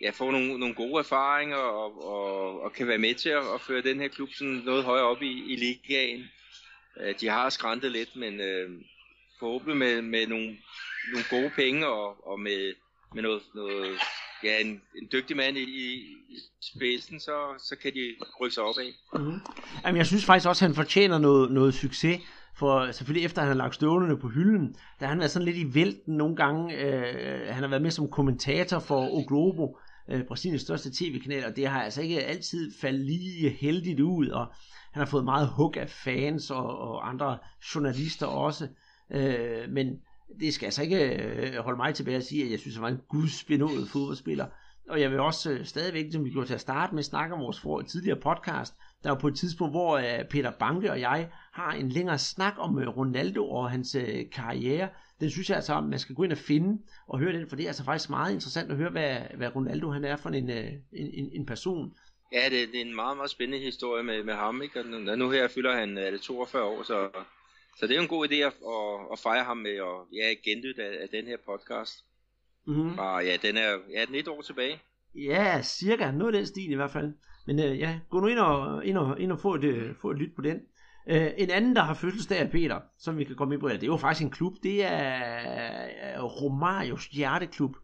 S3: ja, få nogle, nogle gode erfaringer og, og, og kan være med til at, at føre den her klub sådan noget højere op i, i ligaen. Øh, de har skræntet lidt, men øh, forhåbentlig med, med nogle, nogle gode penge og, og med, med noget, noget ja, en, en dygtig mand i, i spidsen, så, så kan de rykke sig op.
S2: Mm-hmm. Jamen, jeg synes faktisk også, at han fortjener noget, noget succes. For selvfølgelig efter han har lagt støvlerne på hylden, der har han været sådan lidt i vælten nogle gange. Øh, han har været med som kommentator for O Globo, øh, Brasiliens største tv-kanal, og det har altså ikke altid faldet lige heldigt ud, og han har fået meget hug af fans og, og andre journalister også. Øh, men det skal altså ikke øh, holde mig tilbage at sige, at jeg synes, han var en gudsbenået fodboldspiller. Og jeg vil også øh, stadigvæk, som vi gjorde til at starte med, snakke om vores for, tidligere podcast. Der var på et tidspunkt, hvor øh, Peter Banke og jeg har en længere snak om øh, Ronaldo og hans øh, karriere. Den synes jeg altså, man skal gå ind og finde og høre den, for det er altså faktisk meget interessant at høre, hvad, hvad Ronaldo han er for en, øh, en, en, en person.
S3: Ja, det, det er en meget, meget spændende historie med, med ham, ikke? Og nu her fylder han øh, er det 42 år, så, så det er jo en god idé at, at, at fejre ham med og ja, genlytte af, af den her podcast. Mm-hmm. Og ja, den er, ja, den er et år tilbage.
S2: Ja, cirka. Noget af den stil i hvert fald. Men øh, ja, gå nu ind og, ind og, ind og få, et, øh, få et lyt på den. Øh, en anden, der har fødselsdag af Peter, som vi kan komme ind på, det er jo faktisk en klub, det er Romarios hjerteklub.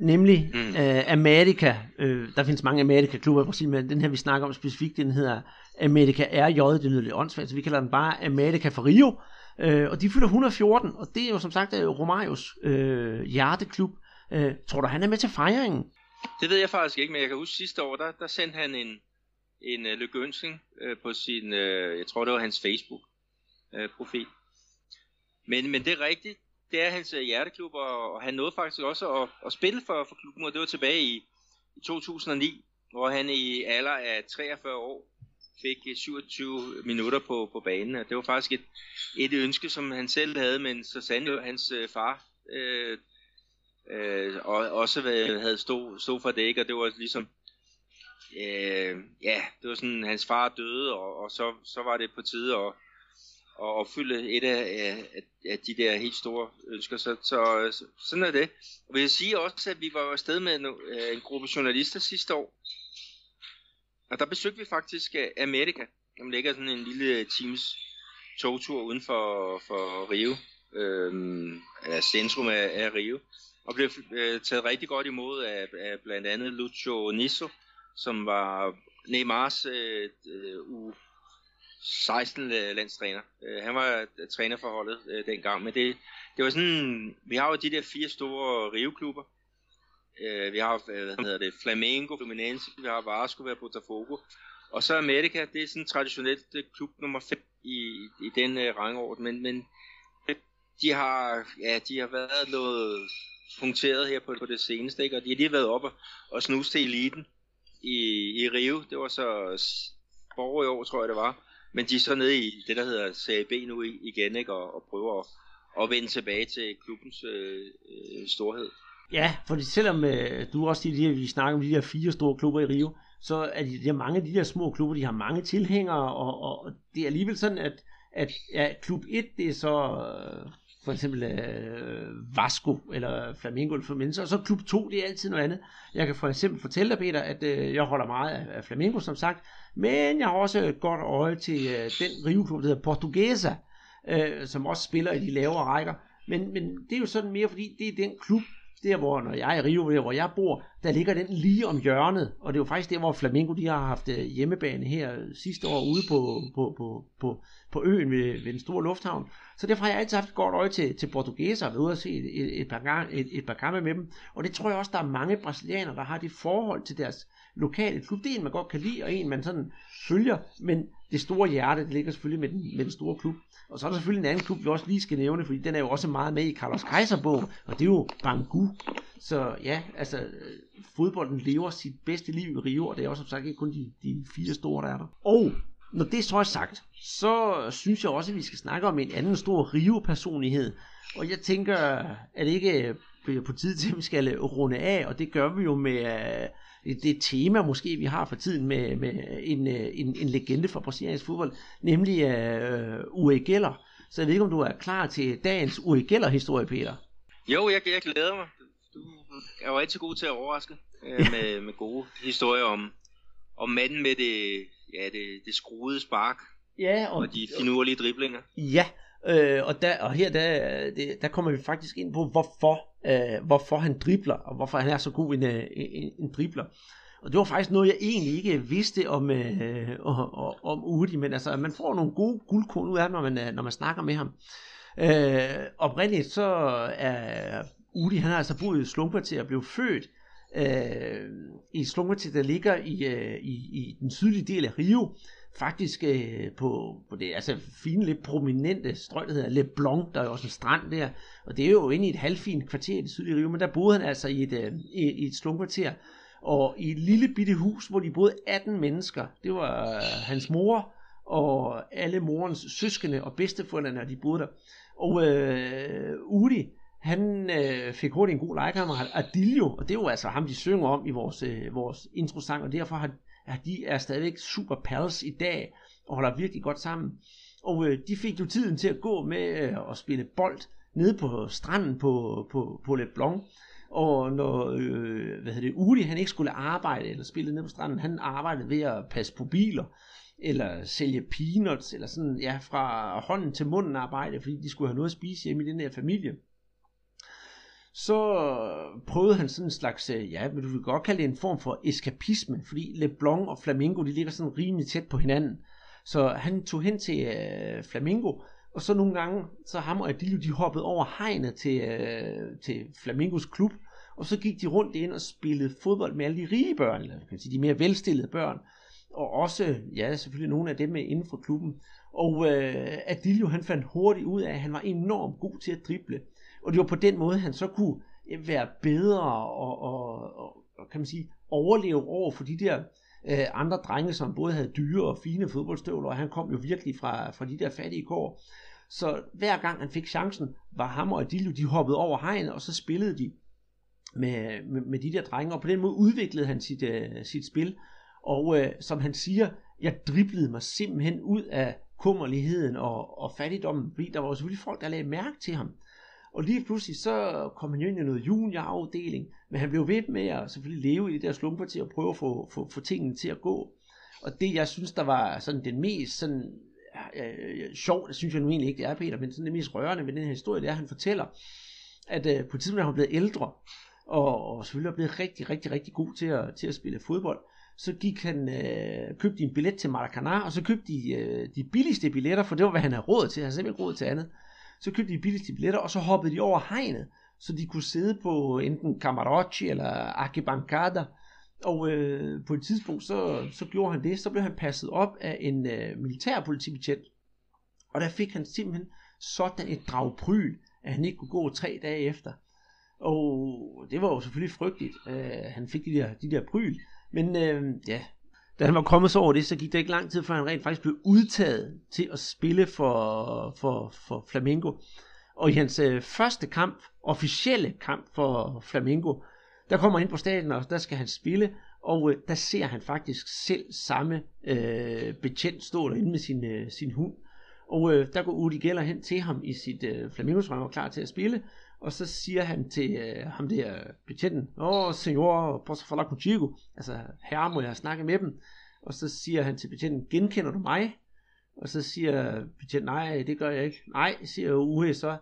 S2: Nemlig mm. øh, America. Øh, der findes mange America-klubber i Brasilien, men den her, vi snakker om specifikt, den hedder America RJ, det lyder lidt åndssvagt, så vi kalder den bare America for Rio. Øh, og de fylder 114, og det er jo som sagt øh, Romarios øh, hjerteklub. Øh, tror du, han er med til fejringen?
S3: Det ved jeg faktisk ikke, men jeg kan huske sidste år, der, der sendte han en, en uh, lykønsning uh, på sin, uh, jeg tror det var hans Facebook-profil. Uh, men, men det er rigtigt, det er hans øh, hjerteklub, og, og han nåede faktisk også at, at spille for, for klubben, og det var tilbage i, i 2009, hvor han i alder af 43 år fik øh, 27 minutter på, på banen, og det var faktisk et, et ønske, som han selv havde, men så sandte hans øh, far øh, øh, og også havde stå, stå for det, ikke? og det var ligesom, øh, ja, det var sådan, hans far døde, og, og så, så var det på tide at, at opfylde et af, af, af de der helt store ønsker, så, så, så sådan er det. Og vil jeg sige også, at vi var afsted med en, øh, en gruppe journalister sidste år, og der besøgte vi faktisk øh, Amerika, som ligger sådan en lille øh, times togtur uden for, for Rio, øh, centrum af, af Rio. Og blev øh, taget rigtig godt imod af, af blandt andet Lucio Nisso, som var Neymars øh, u 16 øh, landstræner. Øh, han var øh, træner for holdet øh, dengang, men det, det var sådan, vi har jo de der fire store riveklubber. Øh, vi har, øh, hvad hedder det, Flamengo, Fluminense, vi har Vasco, vi har Botafogo. Og så Amerika, det er sådan traditionelt klub nummer 5 i, i den øh, rangorden, men, men de har, ja, de har været noget punkteret her på, på det seneste, ikke? og de har lige været op og, og snuse til eliten i, i Rio. Det var så forrige år, tror jeg det var. Men de er så nede i det, der hedder Serie B nu igen, ikke? Og, og prøver at, at vende tilbage til klubbens øh, øh, storhed.
S2: Ja, fordi selvom øh, du også siger, at vi snakker om de der fire store klubber i Rio, så er de, de mange af de der små klubber, de har mange tilhængere, og, og, og det er alligevel sådan, at, at ja, klub 1, det er så øh, for eksempel øh, Vasco eller Flamingo eller Fluminense, og så klub 2, det er altid noget andet. Jeg kan for eksempel fortælle dig, Peter, at øh, jeg holder meget af, af Flamingo, som sagt, men jeg har også et godt øje til øh, den Rio-klub, der hedder Portuguesa, øh, som også spiller i de lavere rækker. Men, men det er jo sådan mere, fordi det er den klub, der hvor, når jeg er i Rio, der hvor jeg bor, der ligger den lige om hjørnet, og det er jo faktisk der, hvor Flamingo de har haft øh, hjemmebane her øh, sidste år ude på, på, på, på, på øen ved, ved den store lufthavn. Så derfor har jeg altid haft et godt øje til, til portugiser og været ude og se et, et, et, par gang, et, et par kampe med dem. Og det tror jeg også, der er mange brasilianere, der har det forhold til deres lokale klub. Det er en, man godt kan lide, og en, man sådan følger, men det store hjerte, det ligger selvfølgelig med den, med den store klub. Og så er der selvfølgelig en anden klub, vi også lige skal nævne, fordi den er jo også meget med i Carlos Kaiser-bogen, og det er jo Bangu. Så ja, altså, øh, fodbolden lever sit bedste liv i Rio, og det er også som sagt ikke kun de, de fire store, der er der. Og når det så er sagt, så synes jeg også, at vi skal snakke om en anden stor Rio-personlighed. Og jeg tænker, at det ikke øh, bliver på tid til, at vi skal runde af, og det gør vi jo med øh, det tema måske, vi har for tiden med, med en, øh, en, en legende for brasiliansk fodbold, nemlig uh, Uri Geller. Så jeg ved ikke, om du er klar til dagens Uri Geller-historie, Peter?
S3: Jo, jeg, jeg glæder mig. Du er jo altid god til at overraske øh, med, med gode historier om, om manden med det, ja, det, det skruede spark. Ja, og, og de finurlige driblinger.
S2: Ja, øh, og, der, og her der, det, der kommer vi faktisk ind på, hvorfor, øh, hvorfor han dribler, og hvorfor han er så god en, øh, en, en dribler. Og det var faktisk noget, jeg egentlig ikke vidste om, øh, om, om Udi, men altså, man får nogle gode guldkorn ud af ham, når man, øh, når man snakker med ham. Øh, oprindeligt så er Udi, han har altså boet i Slumkvarter og blev født øh, i Slumkvarter, der ligger i, øh, i, i den sydlige del af Rio, faktisk øh, på, på det altså fine, lidt prominente strøg, der hedder Le Blanc, der er jo også en strand der, og det er jo inde i et halvfint kvarter i det sydlige Rio, men der boede han altså i et, øh, i, i et slumkvarter, og i et lille bitte hus, hvor de boede 18 mennesker. Det var øh, hans mor og alle morens søskende og bedsteforældrene, de boede der. Og øh, Udi, han øh, fik hurtigt en god legekammerat, Adilio, og det er jo altså ham, de synger om i vores, øh, vores introsang, og derfor har ja, de er stadigvæk super pals i dag, og holder virkelig godt sammen. Og øh, de fik jo tiden til at gå med øh, at spille bold nede på stranden på, på, på Le Blanc. Og når øh, hvad hedder det, Uli han ikke skulle arbejde eller spille nede på stranden, han arbejdede ved at passe på biler eller sælge peanuts, eller sådan, ja, fra hånden til munden arbejde, fordi de skulle have noget at spise hjemme i den her familie så prøvede han sådan en slags, øh, ja, men du vil godt kalde det en form for eskapisme, fordi LeBlanc og Flamingo, de ligger sådan rimelig tæt på hinanden. Så han tog hen til øh, Flamingo, og så nogle gange, så ham og Adilio, de hoppede over hegnet til, øh, til Flamingos klub, og så gik de rundt ind og spillede fodbold med alle de rige børn, eller kan sige, de mere velstillede børn, og også, ja, selvfølgelig nogle af dem med inden for klubben. Og øh, Adilio, han fandt hurtigt ud af, at han var enormt god til at drible. Og det var på den måde, han så kunne øh, være bedre og, og, og, og kan man sige, overleve over for de der øh, andre drenge, som både havde dyre og fine fodboldstøvler, og han kom jo virkelig fra, fra de der fattige kår. Så hver gang han fik chancen, var ham og Adilio, de hoppede over hegnet, og så spillede de med, med, med de der drenge, og på den måde udviklede han sit, øh, sit spil. Og øh, som han siger, jeg driblede mig simpelthen ud af kummerligheden og, og fattigdommen, fordi der var selvfølgelig folk, der lagde mærke til ham. Og lige pludselig så kom han jo ind i noget juniorafdeling, men han blev ved med at selvfølgelig leve i det der slumkvarter og prøve at få, få, få tingene til at gå. Og det jeg synes, der var sådan den mest sådan, øh, sjov, det synes jeg nu egentlig ikke, det er Peter, men sådan det mest rørende ved den her historie, det er, at han fortæller, at øh, på et tidspunkt er han blevet ældre, og, og selvfølgelig er blevet rigtig, rigtig, rigtig god til at, til at spille fodbold. Så gik han, øh, købte en billet til Maracanã, og så købte de øh, de billigste billetter, for det var, hvad han havde råd til. Han havde simpelthen råd til andet så købte de billigste billetter, og så hoppede de over hegnet, så de kunne sidde på enten camarote eller arquibancada. Og øh, på et tidspunkt, så, så gjorde han det, så blev han passet op af en øh, militærpolitibetjent. Og der fik han simpelthen sådan et dragpryl, at han ikke kunne gå tre dage efter. Og det var jo selvfølgelig frygteligt. Øh, han fik de der, de der bryl. Men øh, ja, da han var kommet så over det, så gik det ikke lang tid, før han rent faktisk blev udtaget til at spille for, for, for Flamengo. Og i hans øh, første kamp, officielle kamp for Flamengo, der kommer han ind på stadion, og der skal han spille, og øh, der ser han faktisk selv samme øh, betjent stå derinde med sin, øh, sin hund. Og øh, der går Udi Geller hen til ham i sit øh, flamingosrøm og klar til at spille, og så siger han til øh, ham der betjenten, åh, oh, senor, posso falar contigo? Altså, herre, må jeg snakke med dem? Og så siger han til betjenten, genkender du mig? Og så siger betjenten, nej, det gør jeg ikke. Nej, siger Uhe så,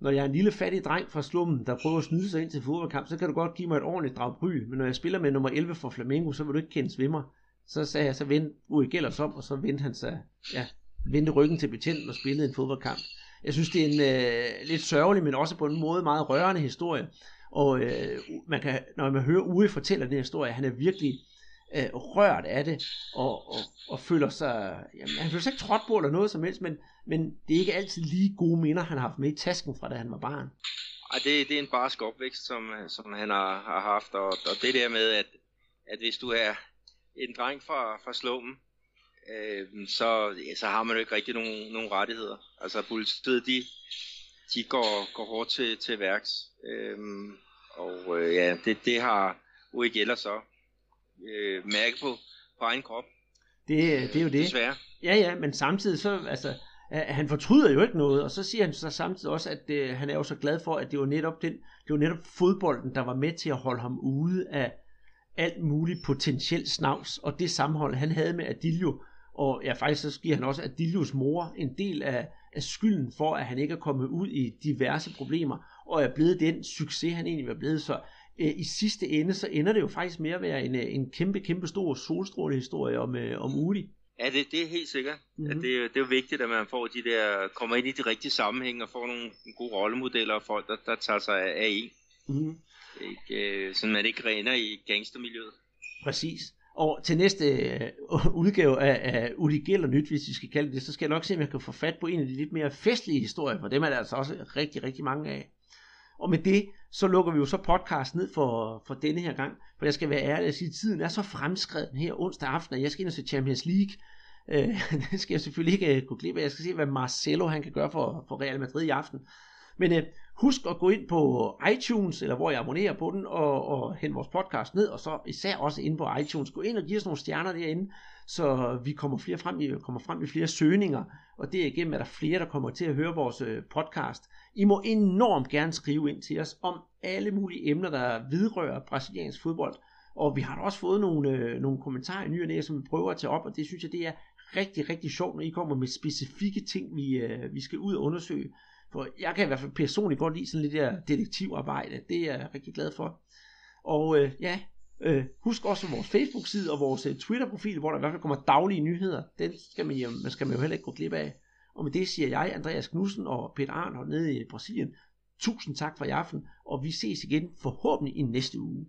S2: når jeg er en lille fattig dreng fra slummen, der prøver at snyde sig ind til fodboldkamp, så kan du godt give mig et ordentligt drag bry, men når jeg spiller med nummer 11 for Flamengo, så vil du ikke kende svimmer. Så sagde jeg, så vend Uwe Gellers om, og så vendte han sig, ja, vendte ryggen til betjenten og spillede en fodboldkamp. Jeg synes, det er en øh, lidt sørgelig, men også på en måde meget rørende historie. Og øh, man kan, når man hører Uwe fortælle den historie, han er virkelig øh, rørt af det, og, og, og føler sig, jamen, han føler sig ikke trådt på eller noget som helst, men, men det er ikke altid lige gode minder, han har haft med i tasken fra da han var barn.
S3: Ej, det, det er en barsk opvækst, som, som han har, har haft, og, og det der med, at, at hvis du er en dreng fra, fra slummen, øh, så, så har man jo ikke rigtig nogen, nogen rettigheder. Altså politiet, de, de går, går hårdt til, til værks. Øh, og øh, ja, det, det har Geller så øh, mærke på, på egen krop.
S2: Det, det er jo det.
S3: Desværre.
S2: Ja, ja, men samtidig så, altså, han fortryder jo ikke noget, og så siger han så samtidig også, at det, han er jo så glad for, at det var netop den, det var netop fodbolden, der var med til at holde ham ude af alt muligt potentielt snavs, og det sammenhold, han havde med Adilio, og ja, faktisk så giver han også Adilios mor en del af, af skylden for, at han ikke er kommet ud i diverse problemer, og er blevet den succes, han egentlig var blevet. Så øh, i sidste ende, så ender det jo faktisk med at være en, øh, en kæmpe, kæmpe stor solstrålehistorie om, øh, om Uli.
S3: Ja, det, det er helt sikkert. Mm-hmm. At det, det er jo vigtigt, at man får de der, kommer ind i de rigtige sammenhæng og får nogle gode rollemodeller og folk, der, der tager sig af en. Mm-hmm. Ikke, øh, sådan man ikke rener i gangstermiljøet.
S2: Præcis. Og til næste øh, udgave af, af Uli Geller nyt, hvis vi skal kalde det, så skal jeg nok se, om jeg kan få fat på en af de lidt mere festlige historier, for dem er der altså også rigtig, rigtig mange af. Og med det, så lukker vi jo så podcast ned for, for denne her gang. For jeg skal være ærlig at sige, at tiden er så fremskreden her onsdag aften, at jeg skal ind og se Champions League. Øh, [laughs] det skal jeg selvfølgelig ikke kunne gå glip af. Jeg skal se, hvad Marcelo han kan gøre for, for Real Madrid i aften. Men øh, husk at gå ind på iTunes, eller hvor jeg abonnerer på den, og, og hente vores podcast ned, og så især også ind på iTunes. Gå ind og giv os nogle stjerner derinde, så vi kommer, flere frem i, kommer frem i flere søgninger, og det er der flere, der kommer til at høre vores øh, podcast. I må enormt gerne skrive ind til os om alle mulige emner, der vidrører brasiliansk fodbold. Og vi har da også fået nogle, øh, nogle kommentarer i ny og næ, som vi prøver at tage op, og det synes jeg, det er rigtig, rigtig sjovt, når I kommer med specifikke ting, vi, øh, vi skal ud og undersøge. For jeg kan i hvert fald personligt godt lide sådan lidt der detektivarbejde. Det er jeg rigtig glad for. Og øh, ja, øh, husk også vores Facebook-side og vores øh, Twitter-profil, hvor der i hvert fald kommer daglige nyheder. Den skal man, jo, man skal man jo heller ikke gå glip af. Og med det siger jeg, Andreas Knudsen og Peter Arnhold nede i Brasilien. Tusind tak for i aften, og vi ses igen forhåbentlig i næste uge.